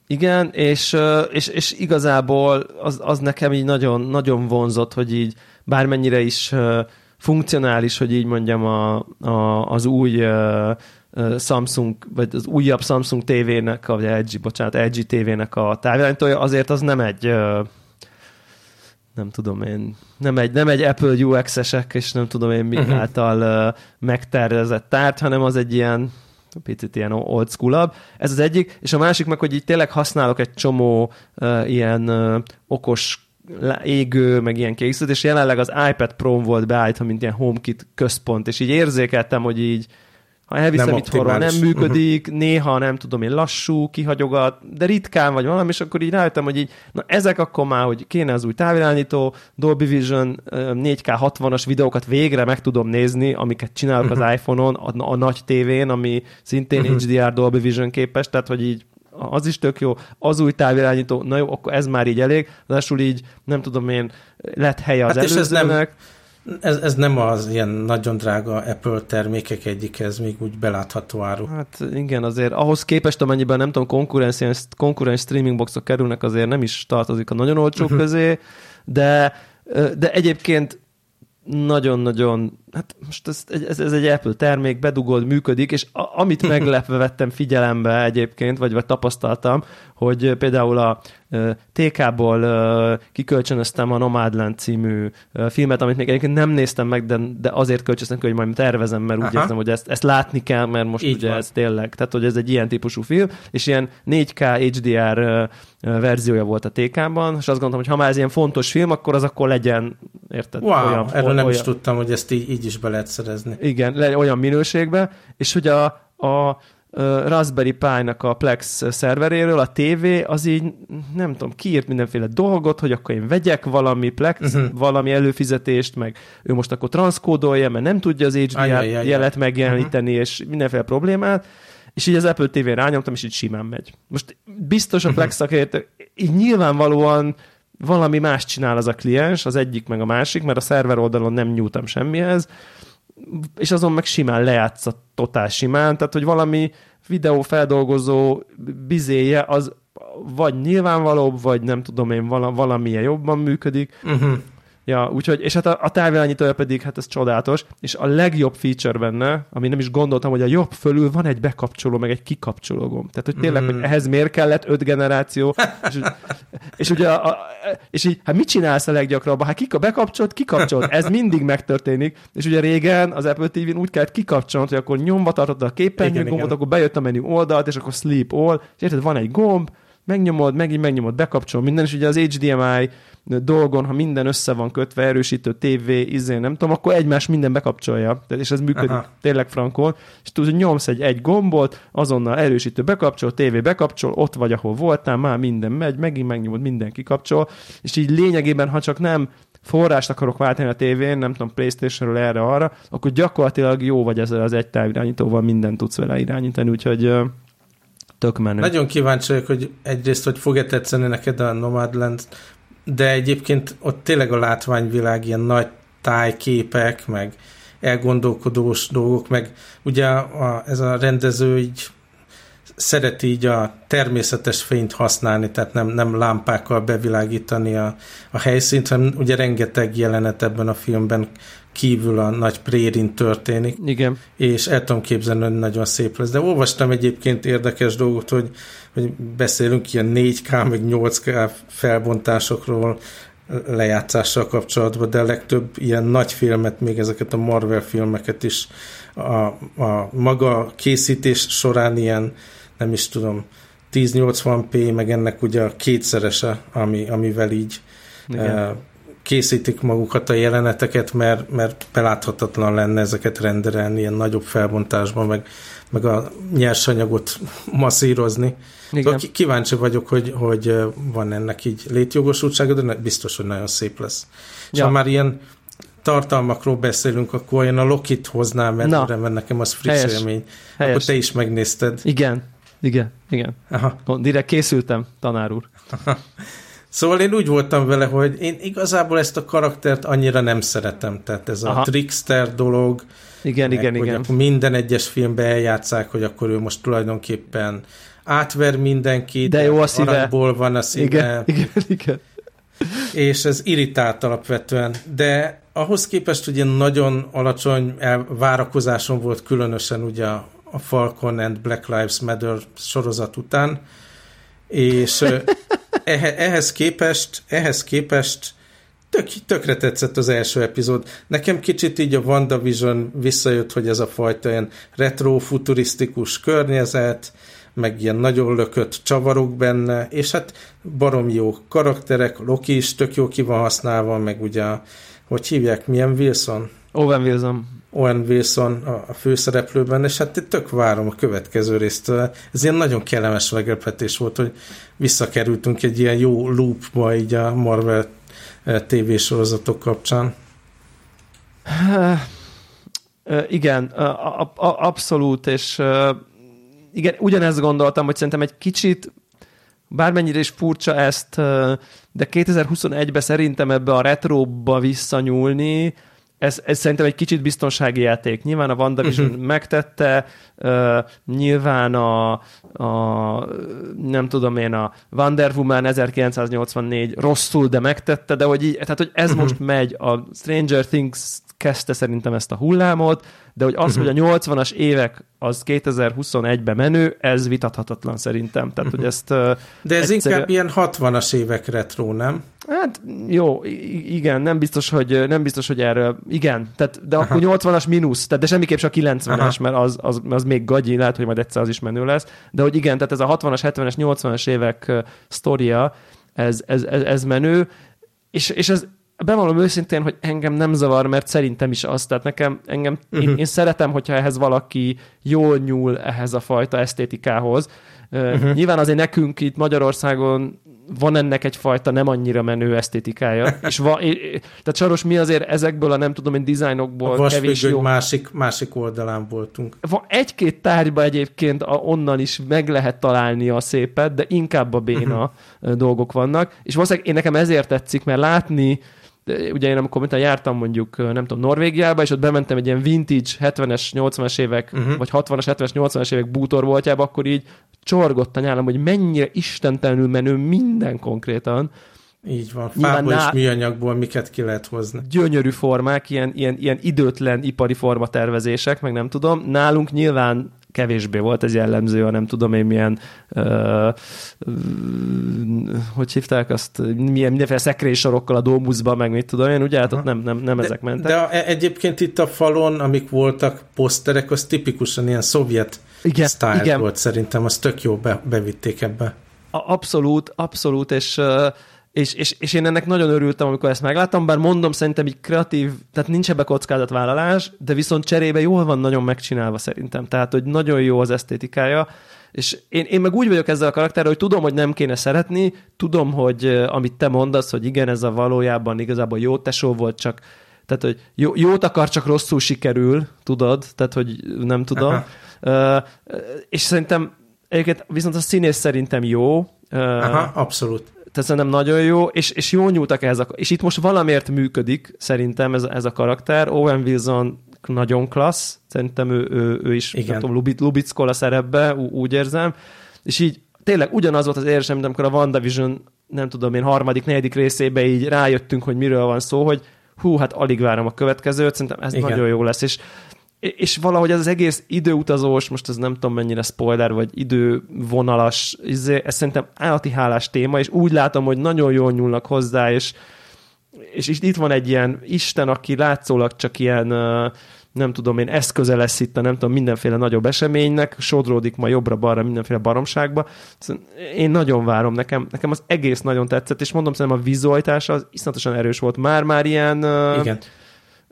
igen, és, és, és igazából az, az nekem így nagyon, nagyon vonzott, hogy így bármennyire is funkcionális, hogy így mondjam, a, a, az új Samsung, vagy az újabb Samsung TV-nek, vagy LG, bocsánat, LG TV-nek a távirányítója, azért az nem egy nem tudom én, nem egy, nem egy Apple UX-esek, és nem tudom én mi uh-huh. által megtervezett tárt, hanem az egy ilyen picit ilyen old school Ez az egyik, és a másik meg, hogy így tényleg használok egy csomó uh, ilyen uh, okos égő, meg ilyen készült, és jelenleg az iPad Pro volt beállítva, mint ilyen HomeKit központ, és így érzékeltem, hogy így ha elviszem nem itthonról, nem működik, uh-huh. néha nem tudom én lassú, kihagyogat, de ritkán vagy valami, és akkor így rájöttem, hogy így, na ezek akkor már, hogy kéne az új távirányító, Dolby Vision 4K 60-as videókat végre meg tudom nézni, amiket csinálok uh-huh. az mhm. iPhone-on, a, a nagy tévén, ami szintén uh-huh. Mhm. HDR Dolby Vision képes, tehát hogy így az is tök jó, az új távirányító, na jó, akkor ez már így elég, ráadásul így, nem tudom én, lett helye az hát előzőnek. Ez nem, ez, ez nem az ilyen nagyon drága Apple termékek egyik, ez még úgy belátható áru. Hát igen, azért ahhoz képest, amennyiben nem tudom, konkurens, konkurens streaming boxok kerülnek, azért nem is tartozik a nagyon olcsó uh-huh. közé, de, de egyébként nagyon-nagyon, hát most ez, ez, ez egy Apple termék, bedugod, működik, és a, amit meglepve vettem figyelembe egyébként, vagy, vagy tapasztaltam, hogy például a TK-ból kikölcsönöztem a Nomadland című filmet, amit még egyébként nem néztem meg, de, de azért kölcsönöztem hogy majd tervezem, mert úgy érzem, hogy ezt, ezt látni kell, mert most Így ugye van. ez tényleg, tehát hogy ez egy ilyen típusú film, és ilyen 4K HDR verziója volt a TK-ban, és azt gondoltam, hogy ha már ez ilyen fontos film, akkor az akkor legyen, érted? Wow, olyan, erről olyan, nem is tudtam, hogy ezt így, így is be lehet szerezni. Igen, olyan minőségben, és hogy a, a Raspberry Pi-nak a Plex szerveréről a TV az így, nem tudom, kiírt mindenféle dolgot, hogy akkor én vegyek valami Plex, uh-huh. valami előfizetést, meg ő most akkor transzkódolja, mert nem tudja az HDR Ajaj, jelet megjeleníteni, uh-huh. és mindenféle problémát, és így az Apple TV-n rányomtam, és így simán megy. Most biztos a mhm. Plex szakértő, így nyilvánvalóan valami más csinál az a kliens, az egyik meg a másik, mert a szerver oldalon nem nyújtam semmihez, és azon meg simán lejátsza totál simán, tehát hogy valami videófeldolgozó bizéje az vagy nyilvánvalóbb, vagy nem tudom én, valamilyen jobban működik. Uh-huh. Ja, úgyhogy, és hát a, a távirányítója pedig, hát ez csodálatos, és a legjobb feature benne, ami nem is gondoltam, hogy a jobb fölül van egy bekapcsoló, meg egy kikapcsoló gomb. Tehát, hogy tényleg, mm. hogy ehhez miért kellett öt generáció, és, és ugye, a, a, és így, hát mit csinálsz a leggyakrabban? Hát kika, bekapcsolt, kikapcsolt, ez mindig megtörténik, és ugye régen az Apple TV-n úgy kellett kikapcsolni, hogy akkor nyomva tartotta a képernyő gombot, akkor bejött a menü oldalt, és akkor sleep all, és érted, van egy gomb, megnyomod, megint megnyomod, bekapcsol minden, és ugye az HDMI dolgon, ha minden össze van kötve, erősítő TV, izé, nem tudom, akkor egymás minden bekapcsolja, és ez működik Aha. tényleg frankon, és tudod, nyomsz egy, egy gombot, azonnal erősítő bekapcsol, TV bekapcsol, ott vagy, ahol voltál, már minden megy, megint megnyomod, minden kikapcsol, és így lényegében, ha csak nem forrást akarok váltani a tévén, nem tudom, Playstation-ről erre-arra, akkor gyakorlatilag jó vagy ezzel az egy távirányítóval mindent tudsz vele irányítani, úgyhogy tök menő. Nagyon kíváncsi vagyok, hogy egyrészt, hogy fog-e tetszeni neked a Nomadland, de egyébként ott tényleg a látványvilág ilyen nagy tájképek, meg elgondolkodós dolgok, meg ugye a, ez a rendező így szereti így a természetes fényt használni, tehát nem, nem lámpákkal bevilágítani a, a helyszínt, hanem ugye rengeteg jelenet ebben a filmben kívül a nagy prérin történik. Igen. És el tudom képzelni, hogy nagyon szép lesz. De olvastam egyébként érdekes dolgot, hogy, hogy beszélünk ilyen 4K, meg 8K felbontásokról, lejátszással kapcsolatban, de a legtöbb ilyen nagy filmet, még ezeket a Marvel filmeket is a, a maga készítés során ilyen, nem is tudom, 1080p, meg ennek ugye a kétszerese, ami, amivel így Igen készítik magukat a jeleneteket, mert, mert beláthatatlan lenne ezeket renderelni ilyen nagyobb felbontásban, meg, meg a nyersanyagot masszírozni. Igen. Kíváncsi vagyok, hogy, hogy van ennek így létjogosultsága, de biztos, hogy nagyon szép lesz. Ja. És ha már ilyen tartalmakról beszélünk, akkor én a Lokit hoznám, mert, Na. mert nekem az friss Helyes. élmény. Helyes. Akkor te is megnézted. Igen, igen, igen. Aha. Direkt készültem, tanár úr. Szóval én úgy voltam vele, hogy én igazából ezt a karaktert annyira nem szeretem, tehát ez Aha. a trickster dolog, igen, meg, igen, igen. minden egyes filmben eljátszák, hogy akkor ő most tulajdonképpen átver mindenkit, de jó a szíve. van a szíve. Igen, igen, igen. És ez irritált alapvetően, de ahhoz képest ugye nagyon alacsony várakozásom volt különösen ugye a Falcon and Black Lives Matter sorozat után, és ehhez képest, ehhez képest tök, tökre tetszett az első epizód. Nekem kicsit így a WandaVision visszajött, hogy ez a fajta ilyen retro-futurisztikus környezet, meg ilyen nagyon lökött csavarok benne, és hát barom jó karakterek, Loki is tök jó ki van használva, meg ugye, hogy hívják, milyen Wilson? Owen Wilson. Owen Wilson a, főszereplőben, és hát tök várom a következő részt. Ez ilyen nagyon kellemes meglepetés volt, hogy visszakerültünk egy ilyen jó loopba így a Marvel eh, tévésorozatok kapcsán. Igen, abszolút, és igen, ugyanezt gondoltam, hogy szerintem egy kicsit bármennyire is furcsa ezt, de 2021-ben szerintem ebbe a retróba visszanyúlni, ez, ez szerintem egy kicsit biztonsági játék. Nyilván a WandaVision uh-huh. megtette, uh, nyilván a, a, nem tudom én, a Wonder Woman 1984 rosszul, de megtette, de hogy így, tehát hogy ez uh-huh. most megy, a Stranger Things kezdte szerintem ezt a hullámot, de hogy az, uh-huh. hogy a 80-as évek az 2021-ben menő, ez vitathatatlan szerintem. Tehát, uh-huh. hogy ezt... De ez egyszerű... inkább ilyen 60-as évek retro, nem? Hát jó, igen, nem biztos, hogy, nem biztos, hogy erről, igen, tehát, de Aha. akkor 80-as mínusz, tehát de semmiképp csak 90-es, Aha. mert az, az, az, még gagyi, lehet, hogy majd egyszer az is menő lesz, de hogy igen, tehát ez a 60-as, 70-es, 80-as évek sztoria, ez, ez, ez, ez menő, és, és ez, bevallom őszintén, hogy engem nem zavar, mert szerintem is az, tehát nekem, engem, uh-huh. én, mhm. én szeretem, hogyha ehhez valaki jól nyúl ehhez a fajta esztétikához. Uh-huh. Nyilván azért nekünk itt Magyarországon van ennek egyfajta nem annyira menő esztétikája. és va, tehát Saros, mi azért ezekből a nem tudom én dizájnokból a kevés jó. másik, másik oldalán voltunk. Va, egy-két tárgyba egyébként a, onnan is meg lehet találni a szépet, de inkább a béna uh-huh. dolgok vannak. És valószínűleg én nekem ezért tetszik, mert látni de ugye én amikor mint jártam mondjuk, nem tudom, Norvégiába, és ott bementem egy ilyen vintage 70-es, 80-as évek, uh-huh. vagy 60-as, 70-es, 80-as évek bútorvoltjába, akkor így csorgott a nyálam, hogy mennyire istentelenül menő minden konkrétan. Így van, fából és műanyagból miket ki lehet hozni. Gyönyörű formák, ilyen, ilyen, ilyen időtlen ipari formatervezések, meg nem tudom. Nálunk nyilván kevésbé volt ez jellemző, a nem tudom én milyen uh, hogy hívták azt, milyen mindenféle szekrénysorokkal a Domusban, meg mit tudom én, ugye, hát ott nem, nem, nem de, ezek mentek. De e- egyébként itt a falon, amik voltak poszterek, az tipikusan ilyen szovjet igen, style igen. volt szerintem, az tök jó be, bevitték ebbe. A, abszolút, abszolút, és uh, és, és, és én ennek nagyon örültem, amikor ezt megláttam, bár mondom, szerintem így kreatív, tehát nincs ebbe kockázatvállalás, de viszont cserébe jól van nagyon megcsinálva szerintem. Tehát, hogy nagyon jó az esztétikája, és én, én meg úgy vagyok ezzel a karakterrel, hogy tudom, hogy nem kéne szeretni, tudom, hogy amit te mondasz, hogy igen, ez a valójában igazából jó tesó volt, csak tehát, hogy jó, jót akar, csak rosszul sikerül, tudod, tehát, hogy nem tudom. Uh, és szerintem egyébként viszont a színész szerintem jó. Uh, Aha, abszolút tehát szerintem nagyon jó, és, és jó nyúltak ehhez a, és itt most valamiért működik szerintem ez, ez a karakter. Owen Wilson nagyon klassz, szerintem ő, ő, ő is Igen. tudom, Lubit, lubickol a szerepbe, úgy érzem, és így tényleg ugyanaz volt az érzésem, mint amikor a WandaVision nem tudom én, harmadik, negyedik részébe így rájöttünk, hogy miről van szó, hogy hú, hát alig várom a következőt, szerintem ez Igen. nagyon jó lesz, és és valahogy ez az egész időutazós, most ez nem tudom mennyire spoiler, vagy idővonalas, izé, ez szerintem állati hálás téma, és úgy látom, hogy nagyon jól nyúlnak hozzá, és, és itt van egy ilyen Isten, aki látszólag csak ilyen, nem tudom én, eszköze lesz itt a nem tudom, mindenféle nagyobb eseménynek, sodródik ma jobbra-balra mindenféle baromságba. Szóval én nagyon várom, nekem, nekem az egész nagyon tetszett, és mondom, szerintem a vizualitása az iszonyatosan erős volt. Már-már ilyen... Igen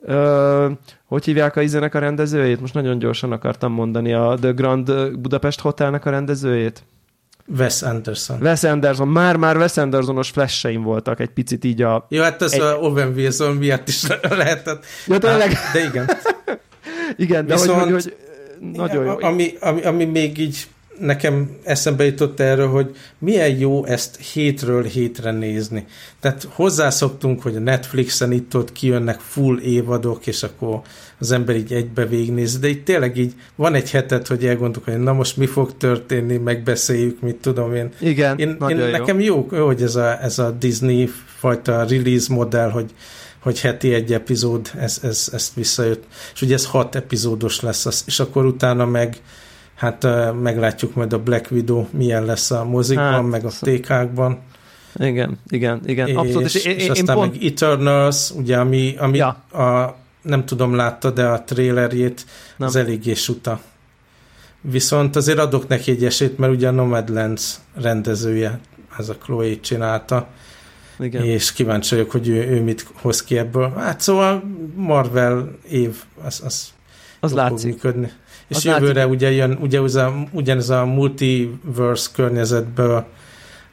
Ö, hogy hívják a izenek a rendezőjét? Most nagyon gyorsan akartam mondani a The Grand Budapest Hotelnek a rendezőjét. Wes Anderson. Wes Anderson. Már-már Wes Andersonos flasheim voltak egy picit így a... Jó, hát ez egy... a Owen Wilson miatt is lehetett. Ja, tényleg? Hát, de igen. igen, de Viszont, hogy, hogy, hogy nagyon jó. Ami, ami, ami még így nekem eszembe jutott erről, hogy milyen jó ezt hétről hétre nézni. Tehát hozzászoktunk, hogy a Netflixen itt-ott kijönnek full évadok, és akkor az ember így egybe végignéz, de itt tényleg így van egy hetet, hogy elgondolok, hogy na most mi fog történni, megbeszéljük, mit tudom én. Igen, én, én jó. Nekem jó, hogy ez a, ez a Disney fajta release modell, hogy hogy heti egy epizód, ez, ez, ezt visszajött. És ugye ez hat epizódos lesz, és akkor utána meg hát meglátjuk majd a Black Widow milyen lesz a mozikban, hát, meg a TK-kban. Igen, igen, igen, és, abszolút. És, és, és aztán pont... meg Eternals, ugye, ami, ami ja. a, nem tudom, látta, de a trailerjét nem. az eléggé suta. Viszont azért adok neki egy esélyt, mert ugye a Nomadlands rendezője, ez a Chloe csinálta, igen. és kíváncsi vagyok, hogy ő, ő mit hoz ki ebből. Hát szóval Marvel év, az, az, az látszik. Működni. És jövőre látszik... ugye jön ugye az a, ugyanez a multiverse környezetből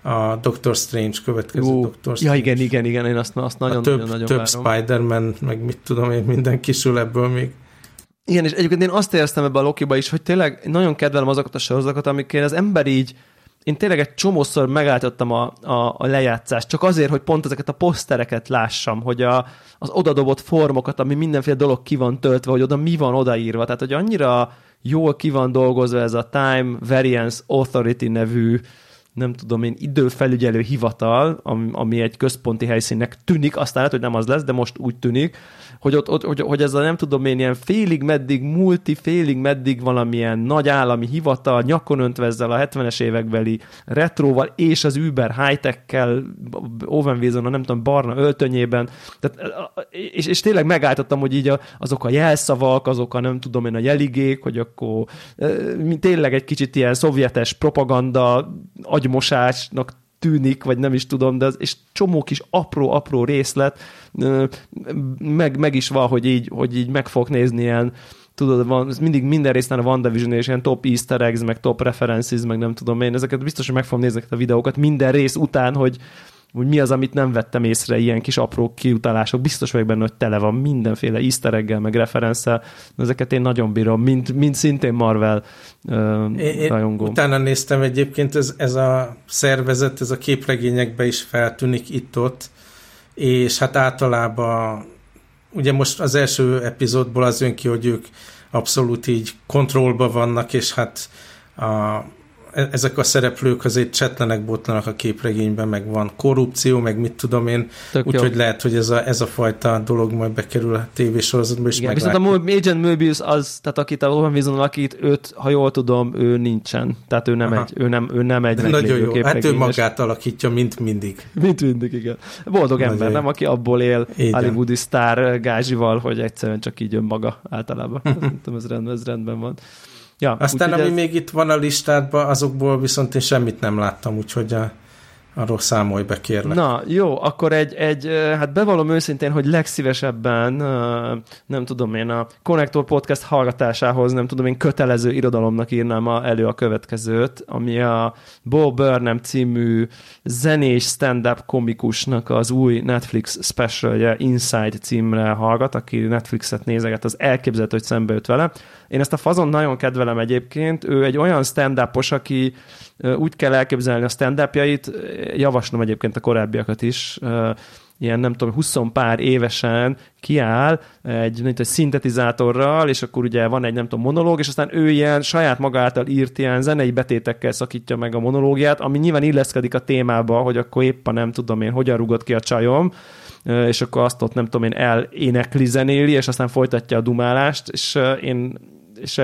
a Doctor Strange következő Ú, Doctor Strange. Ja, igen, igen, igen, én azt, azt nagyon, több, nagyon, nagyon Több Spider-Man, meg mit tudom én, minden kisül ebből még. Igen, és egyébként én azt éreztem ebbe a Lokiba is, hogy tényleg nagyon kedvelem azokat a sorozatokat, amikén az ember így én tényleg egy csomószor megállítottam a, a, a lejátszást, csak azért, hogy pont ezeket a posztereket lássam, hogy a, az odadobott formokat, ami mindenféle dolog ki van töltve, hogy oda mi van odaírva. Tehát, hogy annyira jól ki van dolgozva ez a Time Variance Authority nevű nem tudom én, időfelügyelő hivatal, ami, ami egy központi helyszínnek tűnik, aztán lehet, hogy nem az lesz, de most úgy tűnik, hogy, ott, ott, hogy, hogy ez a nem tudom én ilyen félig meddig multi, félig meddig valamilyen nagy állami hivatal, nyakon öntve ezzel a 70-es évekbeli retroval és az Uber high-tech-kel, Owen Wilson a nem tudom, barna öltönyében, tehát, és, és tényleg megállítottam, hogy így a, azok a jelszavak, azok a nem tudom én a jeligék, hogy akkor tényleg egy kicsit ilyen szovjetes propaganda agymosásnak tűnik, vagy nem is tudom, de az, és csomó kis apró-apró részlet, meg, meg is van, hogy így, hogy így meg fog nézni ilyen tudod, van, mindig minden részben a WandaVision és ilyen top easter eggs, meg top references, meg nem tudom én, ezeket biztos, hogy meg fogom nézni a videókat minden rész után, hogy, hogy mi az, amit nem vettem észre, ilyen kis apró kiutalások. Biztos vagyok benne, hogy tele van mindenféle easter egg meg referensszel. Ezeket én nagyon bírom, mint, mint szintén Marvel uh, rajongó. Utána néztem egyébként, ez, ez a szervezet, ez a képregényekben is feltűnik itt-ott, és hát általában ugye most az első epizódból az jön ki, hogy ők abszolút így kontrollba vannak, és hát a, ezek a szereplők azért csetlenek, botlanak a képregényben, meg van korrupció, meg mit tudom én, úgyhogy lehet, hogy ez a, ez a fajta dolog majd bekerül a tévésorozatba is Igen, viszont a Agent Möbius az, tehát akit a Owen Wilson alakít, őt, ha jól tudom, ő nincsen. Tehát ő nem Aha. egy, ő nem, ő nem egy Nagyon jó, hát ő magát alakítja, mint mindig. Mint mindig, igen. Boldog Nagyon ember, jó. nem? Aki abból él Igen. Hollywoodi sztár gázsival, hogy egyszerűen csak így önmaga általában. ez, rendben, ez rendben van. Ja, Aztán ami ez... még itt van a listádban, azokból viszont én semmit nem láttam, úgyhogy a, arról számolj be, kérlek. Na, jó, akkor egy, egy hát bevallom őszintén, hogy legszívesebben, nem tudom én, a Connector Podcast hallgatásához, nem tudom én, kötelező irodalomnak írnám a, elő a következőt, ami a Bo Burnham című zenés stand-up komikusnak az új Netflix specialje Inside címre hallgat, aki Netflixet nézeget, az elképzelhető, hogy szembe jött vele. Én ezt a fazon nagyon kedvelem egyébként, ő egy olyan stand-upos, aki úgy kell elképzelni a stand javaslom egyébként a korábbiakat is, ilyen nem tudom, 20 pár évesen kiáll egy, egy szintetizátorral, és akkor ugye van egy nem tudom monológ, és aztán ő ilyen saját maga által írt ilyen zenei betétekkel szakítja meg a monológiát, ami nyilván illeszkedik a témába, hogy akkor éppen nem tudom én, hogyan rugott ki a csajom, és akkor azt ott nem tudom én elénekli zenéli, és aztán folytatja a dumálást, és én és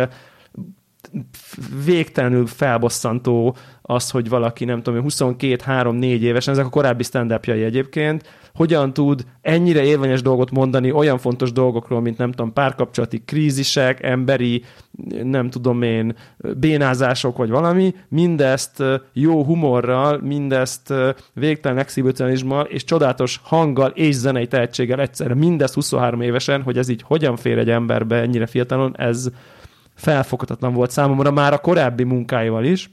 végtelenül felbosszantó az, hogy valaki, nem tudom, 22-3-4 évesen, ezek a korábbi stand egyébként, hogyan tud ennyire érvényes dolgot mondani olyan fontos dolgokról, mint nem tudom, párkapcsolati krízisek, emberi, nem tudom én, bénázások vagy valami, mindezt jó humorral, mindezt végtelen exhibicionizmmal és csodálatos hanggal és zenei tehetséggel egyszerre, mindezt 23 évesen, hogy ez így hogyan fér egy emberbe ennyire fiatalon, ez felfoghatatlan volt számomra már a korábbi munkáival is.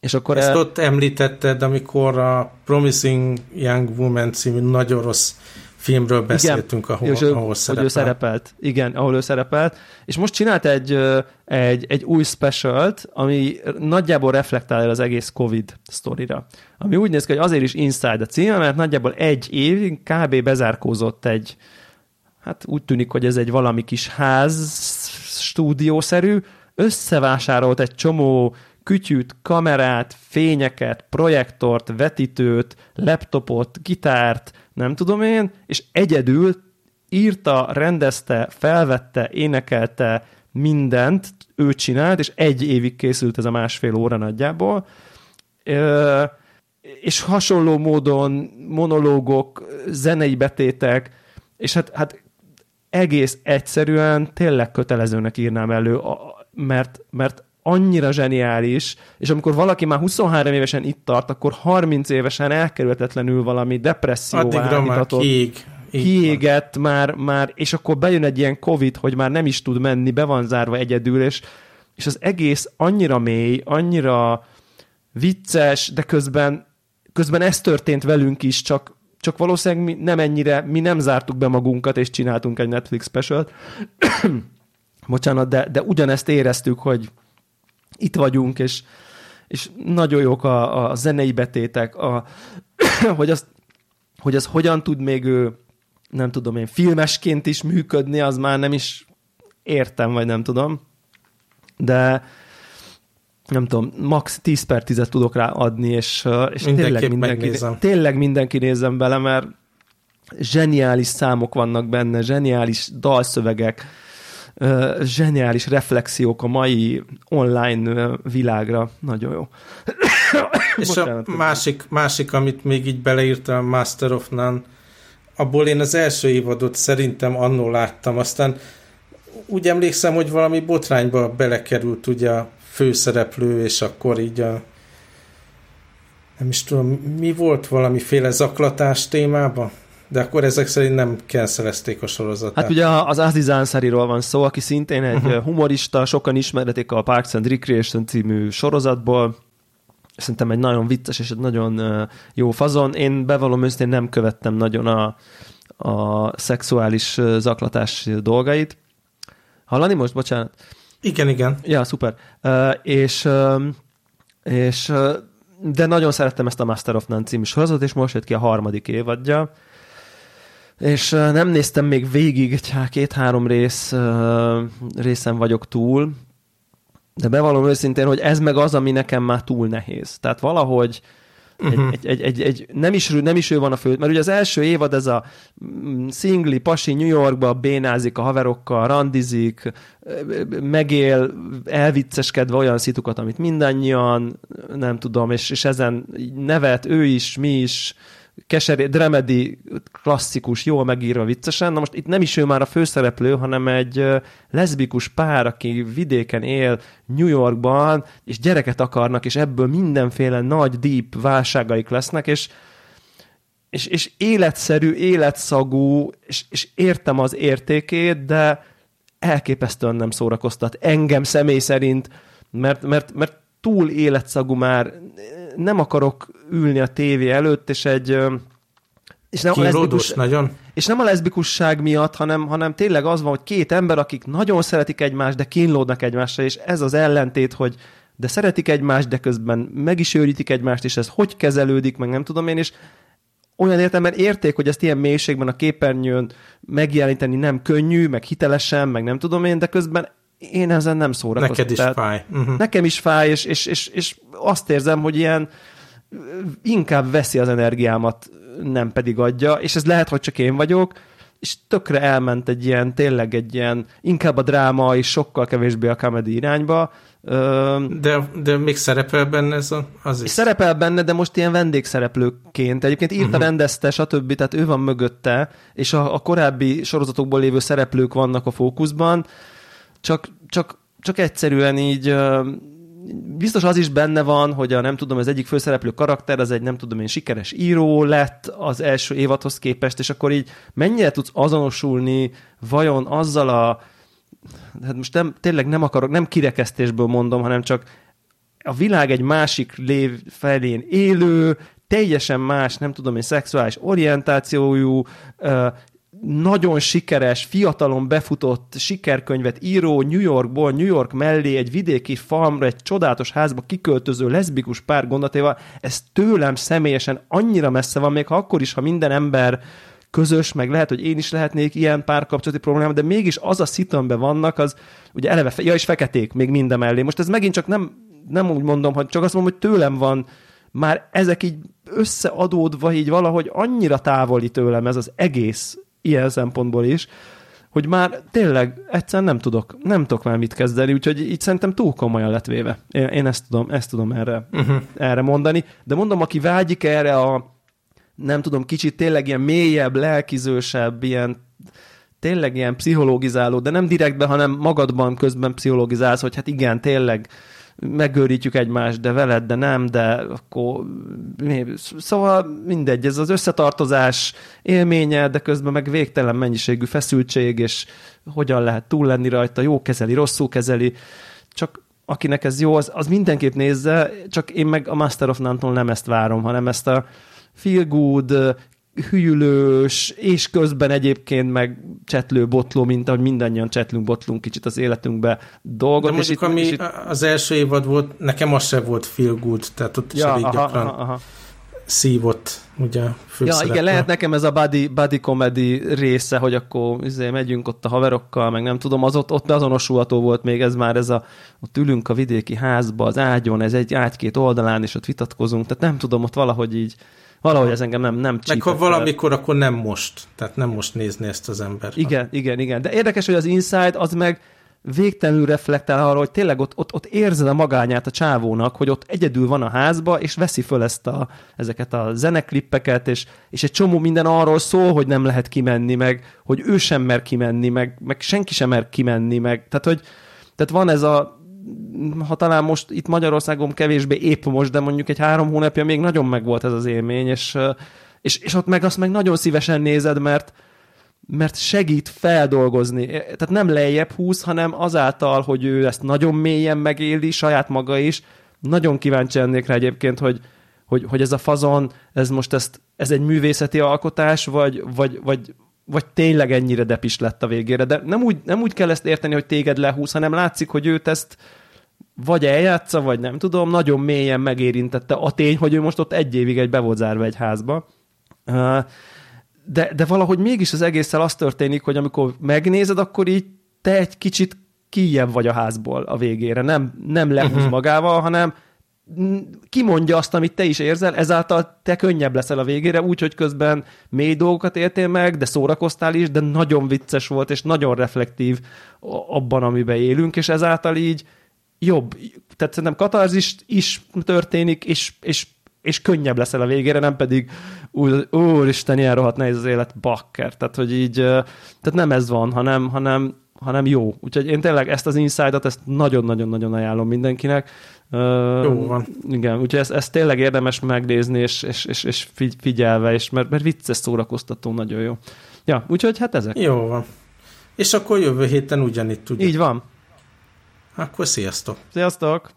És akkor Ezt el... ott említetted, amikor a Promising Young Woman című nagyon rossz filmről beszéltünk, Igen, ahol, és ő, ahol szerepelt. Hogy ő szerepelt. Igen, ahol ő szerepelt. És most csinált egy, egy, egy új specialt, ami nagyjából reflektál az egész Covid sztorira. Ami úgy néz ki, hogy azért is Inside a címe, mert nagyjából egy év kb. bezárkózott egy, hát úgy tűnik, hogy ez egy valami kis ház stúdiószerű, összevásárolt egy csomó kütyűt, kamerát, fényeket, projektort, vetítőt, laptopot, gitárt, nem tudom én, és egyedül írta, rendezte, felvette, énekelte mindent, ő csinált, és egy évig készült ez a másfél óra nagyjából. Ö, és hasonló módon monológok, zenei betétek, és hát, hát egész egyszerűen tényleg kötelezőnek írnám elő, mert, mert annyira zseniális, és amikor valaki már 23 évesen itt tart, akkor 30 évesen elkerülhetetlenül valami depresszióvá Addigra már kiég. Kiégett már, már, és akkor bejön egy ilyen Covid, hogy már nem is tud menni, be van zárva egyedül, és, és az egész annyira mély, annyira vicces, de közben, közben ez történt velünk is, csak csak valószínűleg mi nem ennyire, mi nem zártuk be magunkat, és csináltunk egy Netflix special Bocsánat, de, de ugyanezt éreztük, hogy itt vagyunk, és, és nagyon jók a, a zenei betétek, a, hogy, az, hogy az hogyan tud még ő, nem tudom én, filmesként is működni, az már nem is értem, vagy nem tudom. De, nem tudom, max 10 per 10 tudok rá adni, és, és tényleg, mindenki, tényleg mindenki nézem bele, mert zseniális számok vannak benne, zseniális dalszövegek, zseniális reflexiók a mai online világra. Nagyon jó. és Bocsánat, a másik, másik, amit még így beleírtam, Master of None, abból én az első évadot szerintem annól láttam, aztán úgy emlékszem, hogy valami botrányba belekerült ugye a főszereplő, és akkor így a nem is tudom, mi volt valamiféle zaklatás témába? De akkor ezek szerint nem cancelezték a sorozatát. Hát ugye az Aziz Ansariról van szó, aki szintén egy uh-huh. humorista, sokan ismeretik a Parks and Recreation című sorozatból. Szerintem egy nagyon vicces és egy nagyon jó fazon. Én bevallom őszintén nem követtem nagyon a, a szexuális zaklatás dolgait. Hallani most? Bocsánat. Igen, igen. Ja, szuper. Uh, és, uh, és uh, de nagyon szerettem ezt a Master of None című sorozatot, és most jött ki a harmadik évadja. és nem néztem még végig, két-három rész részen vagyok túl, de bevallom őszintén, hogy ez meg az, ami nekem már túl nehéz. Tehát valahogy Uh-huh. Egy, egy, egy, egy, nem, is, nem is ő van a fő, mert ugye az első évad ez a mm, szingli, pasi New Yorkba bénázik a haverokkal, randizik, megél elvicceskedve olyan szitukat, amit mindannyian, nem tudom, és, és ezen nevet ő is, mi is, keseré, dramedi, klasszikus, jól megírva viccesen. Na most itt nem is ő már a főszereplő, hanem egy leszbikus pár, aki vidéken él New Yorkban, és gyereket akarnak, és ebből mindenféle nagy, deep válságaik lesznek, és és, és életszerű, életszagú, és, és értem az értékét, de elképesztően nem szórakoztat. Engem személy szerint, mert, mert, mert túl életszagú már, nem akarok ülni a tévé előtt, és egy és nem, a leszbikus, nagyon. és nem a leszbikusság miatt, hanem, hanem tényleg az van, hogy két ember, akik nagyon szeretik egymást, de kínlódnak egymásra, és ez az ellentét, hogy de szeretik egymást, de közben meg is őrítik egymást, és ez hogy kezelődik, meg nem tudom én, és olyan értelemben érték, hogy ezt ilyen mélységben a képernyőn megjeleníteni nem könnyű, meg hitelesen, meg nem tudom én, de közben én ezen nem szórakoztam. Neked is Tehát fáj. Uh-huh. Nekem is fáj, és, és, és, és azt érzem, hogy ilyen inkább veszi az energiámat, nem pedig adja, és ez lehet, hogy csak én vagyok, és tökre elment egy ilyen, tényleg egy ilyen, inkább a dráma, és sokkal kevésbé a comedy irányba. De, de még szerepel benne ez a, az is? Szerepel benne, de most ilyen vendégszereplőként. Egyébként írta, uh-huh. rendezte, stb. Tehát ő van mögötte, és a, a korábbi sorozatokból lévő szereplők vannak a fókuszban csak, csak, csak egyszerűen így biztos az is benne van, hogy a nem tudom, az egyik főszereplő karakter, az egy nem tudom én sikeres író lett az első évadhoz képest, és akkor így mennyire tudsz azonosulni vajon azzal a hát most nem, tényleg nem akarok, nem kirekesztésből mondom, hanem csak a világ egy másik lév felén élő, teljesen más, nem tudom én, szexuális orientációjú, nagyon sikeres, fiatalon befutott sikerkönyvet író New Yorkból, New York mellé egy vidéki farmra, egy csodálatos házba kiköltöző leszbikus pár gondatéval, ez tőlem személyesen annyira messze van, még ha akkor is, ha minden ember közös, meg lehet, hogy én is lehetnék ilyen párkapcsolati probléma, de mégis az a szitomben vannak, az ugye eleve, ja, és feketék még minden mellé. Most ez megint csak nem, nem úgy mondom, hogy csak azt mondom, hogy tőlem van már ezek így összeadódva így valahogy annyira távoli tőlem ez az egész ilyen szempontból is, hogy már tényleg egyszerűen nem tudok, nem tudok már mit kezdeni, úgyhogy így szerintem túl komolyan lett véve. Én, én ezt tudom, ezt tudom erre, uh-huh. erre mondani. De mondom, aki vágyik erre a nem tudom, kicsit tényleg ilyen mélyebb, lelkizősebb, ilyen tényleg ilyen pszichológizáló, de nem direktben, hanem magadban közben pszichológizálsz, hogy hát igen, tényleg megőrítjük egymást, de veled, de nem, de akkor szóval mindegy, ez az összetartozás élménye, de közben meg végtelen mennyiségű feszültség, és hogyan lehet túl lenni rajta, jó kezeli, rosszul kezeli, csak akinek ez jó, az, az mindenképp nézze, csak én meg a Master of None-tól nem ezt várom, hanem ezt a feel good, hűlős, és közben egyébként meg csetlő, botló, mint ahogy mindannyian csetlünk, botlunk kicsit az életünkbe dolgot. De mondjuk, ami itt... az első évad volt, nekem az sem volt feel good, tehát ott is ja, elég aha, gyakran aha, aha. szívott, ugye Ja, igen, lehet nekem ez a buddy, buddy comedy része, hogy akkor izé, megyünk ott a haverokkal, meg nem tudom, az ott, ott azonosulható volt még ez már, ez a, ott ülünk a vidéki házba, az ágyon, ez egy ágy két oldalán, és ott vitatkozunk, tehát nem tudom, ott valahogy így Valahogy ez engem nem, nem Meg ha valamikor, akkor nem most. Tehát nem most nézni ezt az ember. Igen, igen, igen. De érdekes, hogy az Inside az meg végtelenül reflektál arra, hogy tényleg ott, ott, ott érzed a magányát a csávónak, hogy ott egyedül van a házba, és veszi föl ezt a, ezeket a zeneklippeket, és, és egy csomó minden arról szól, hogy nem lehet kimenni, meg hogy ő sem mer kimenni, meg, meg senki sem mer kimenni, meg tehát, hogy tehát van ez a ha talán most itt Magyarországon kevésbé épp most, de mondjuk egy három hónapja még nagyon megvolt ez az élmény, és, és, és ott meg azt meg nagyon szívesen nézed, mert, mert segít feldolgozni. Tehát nem lejjebb húz, hanem azáltal, hogy ő ezt nagyon mélyen megéli, saját maga is. Nagyon kíváncsi lennék rá egyébként, hogy, hogy, hogy ez a fazon, ez most ezt, ez egy művészeti alkotás, vagy, vagy, vagy, vagy tényleg ennyire depis lett a végére. De nem úgy, nem úgy kell ezt érteni, hogy téged lehúz, hanem látszik, hogy őt ezt vagy eljátsza, vagy nem tudom, nagyon mélyen megérintette a tény, hogy ő most ott egy évig egy be volt zárva egy házba. de, de valahogy mégis az egésszel az történik, hogy amikor megnézed, akkor így te egy kicsit kijebb vagy a házból a végére. Nem, nem lehúz uh-huh. magával, hanem kimondja azt, amit te is érzel, ezáltal te könnyebb leszel a végére, úgyhogy közben mély dolgokat értél meg, de szórakoztál is, de nagyon vicces volt, és nagyon reflektív abban, amiben élünk, és ezáltal így jobb. Tehát szerintem katarzis is történik, és, és, és könnyebb leszel a végére, nem pedig úr, úristen, ilyen rohadt nehéz az élet, bakker. Tehát, hogy így, tehát nem ez van, hanem, hanem, hanem jó. Úgyhogy én tényleg ezt az insight ezt nagyon-nagyon-nagyon ajánlom mindenkinek. Jó van. Igen, úgyhogy ezt, ezt tényleg érdemes megnézni, és, és, és, és figyelve, és mert, mert vicces szórakoztató, nagyon jó. Ja, úgyhogy hát ezek. Jó van. És akkor jövő héten ugyanitt tudjuk. Így van. Akkor sziasztok! Sziasztok!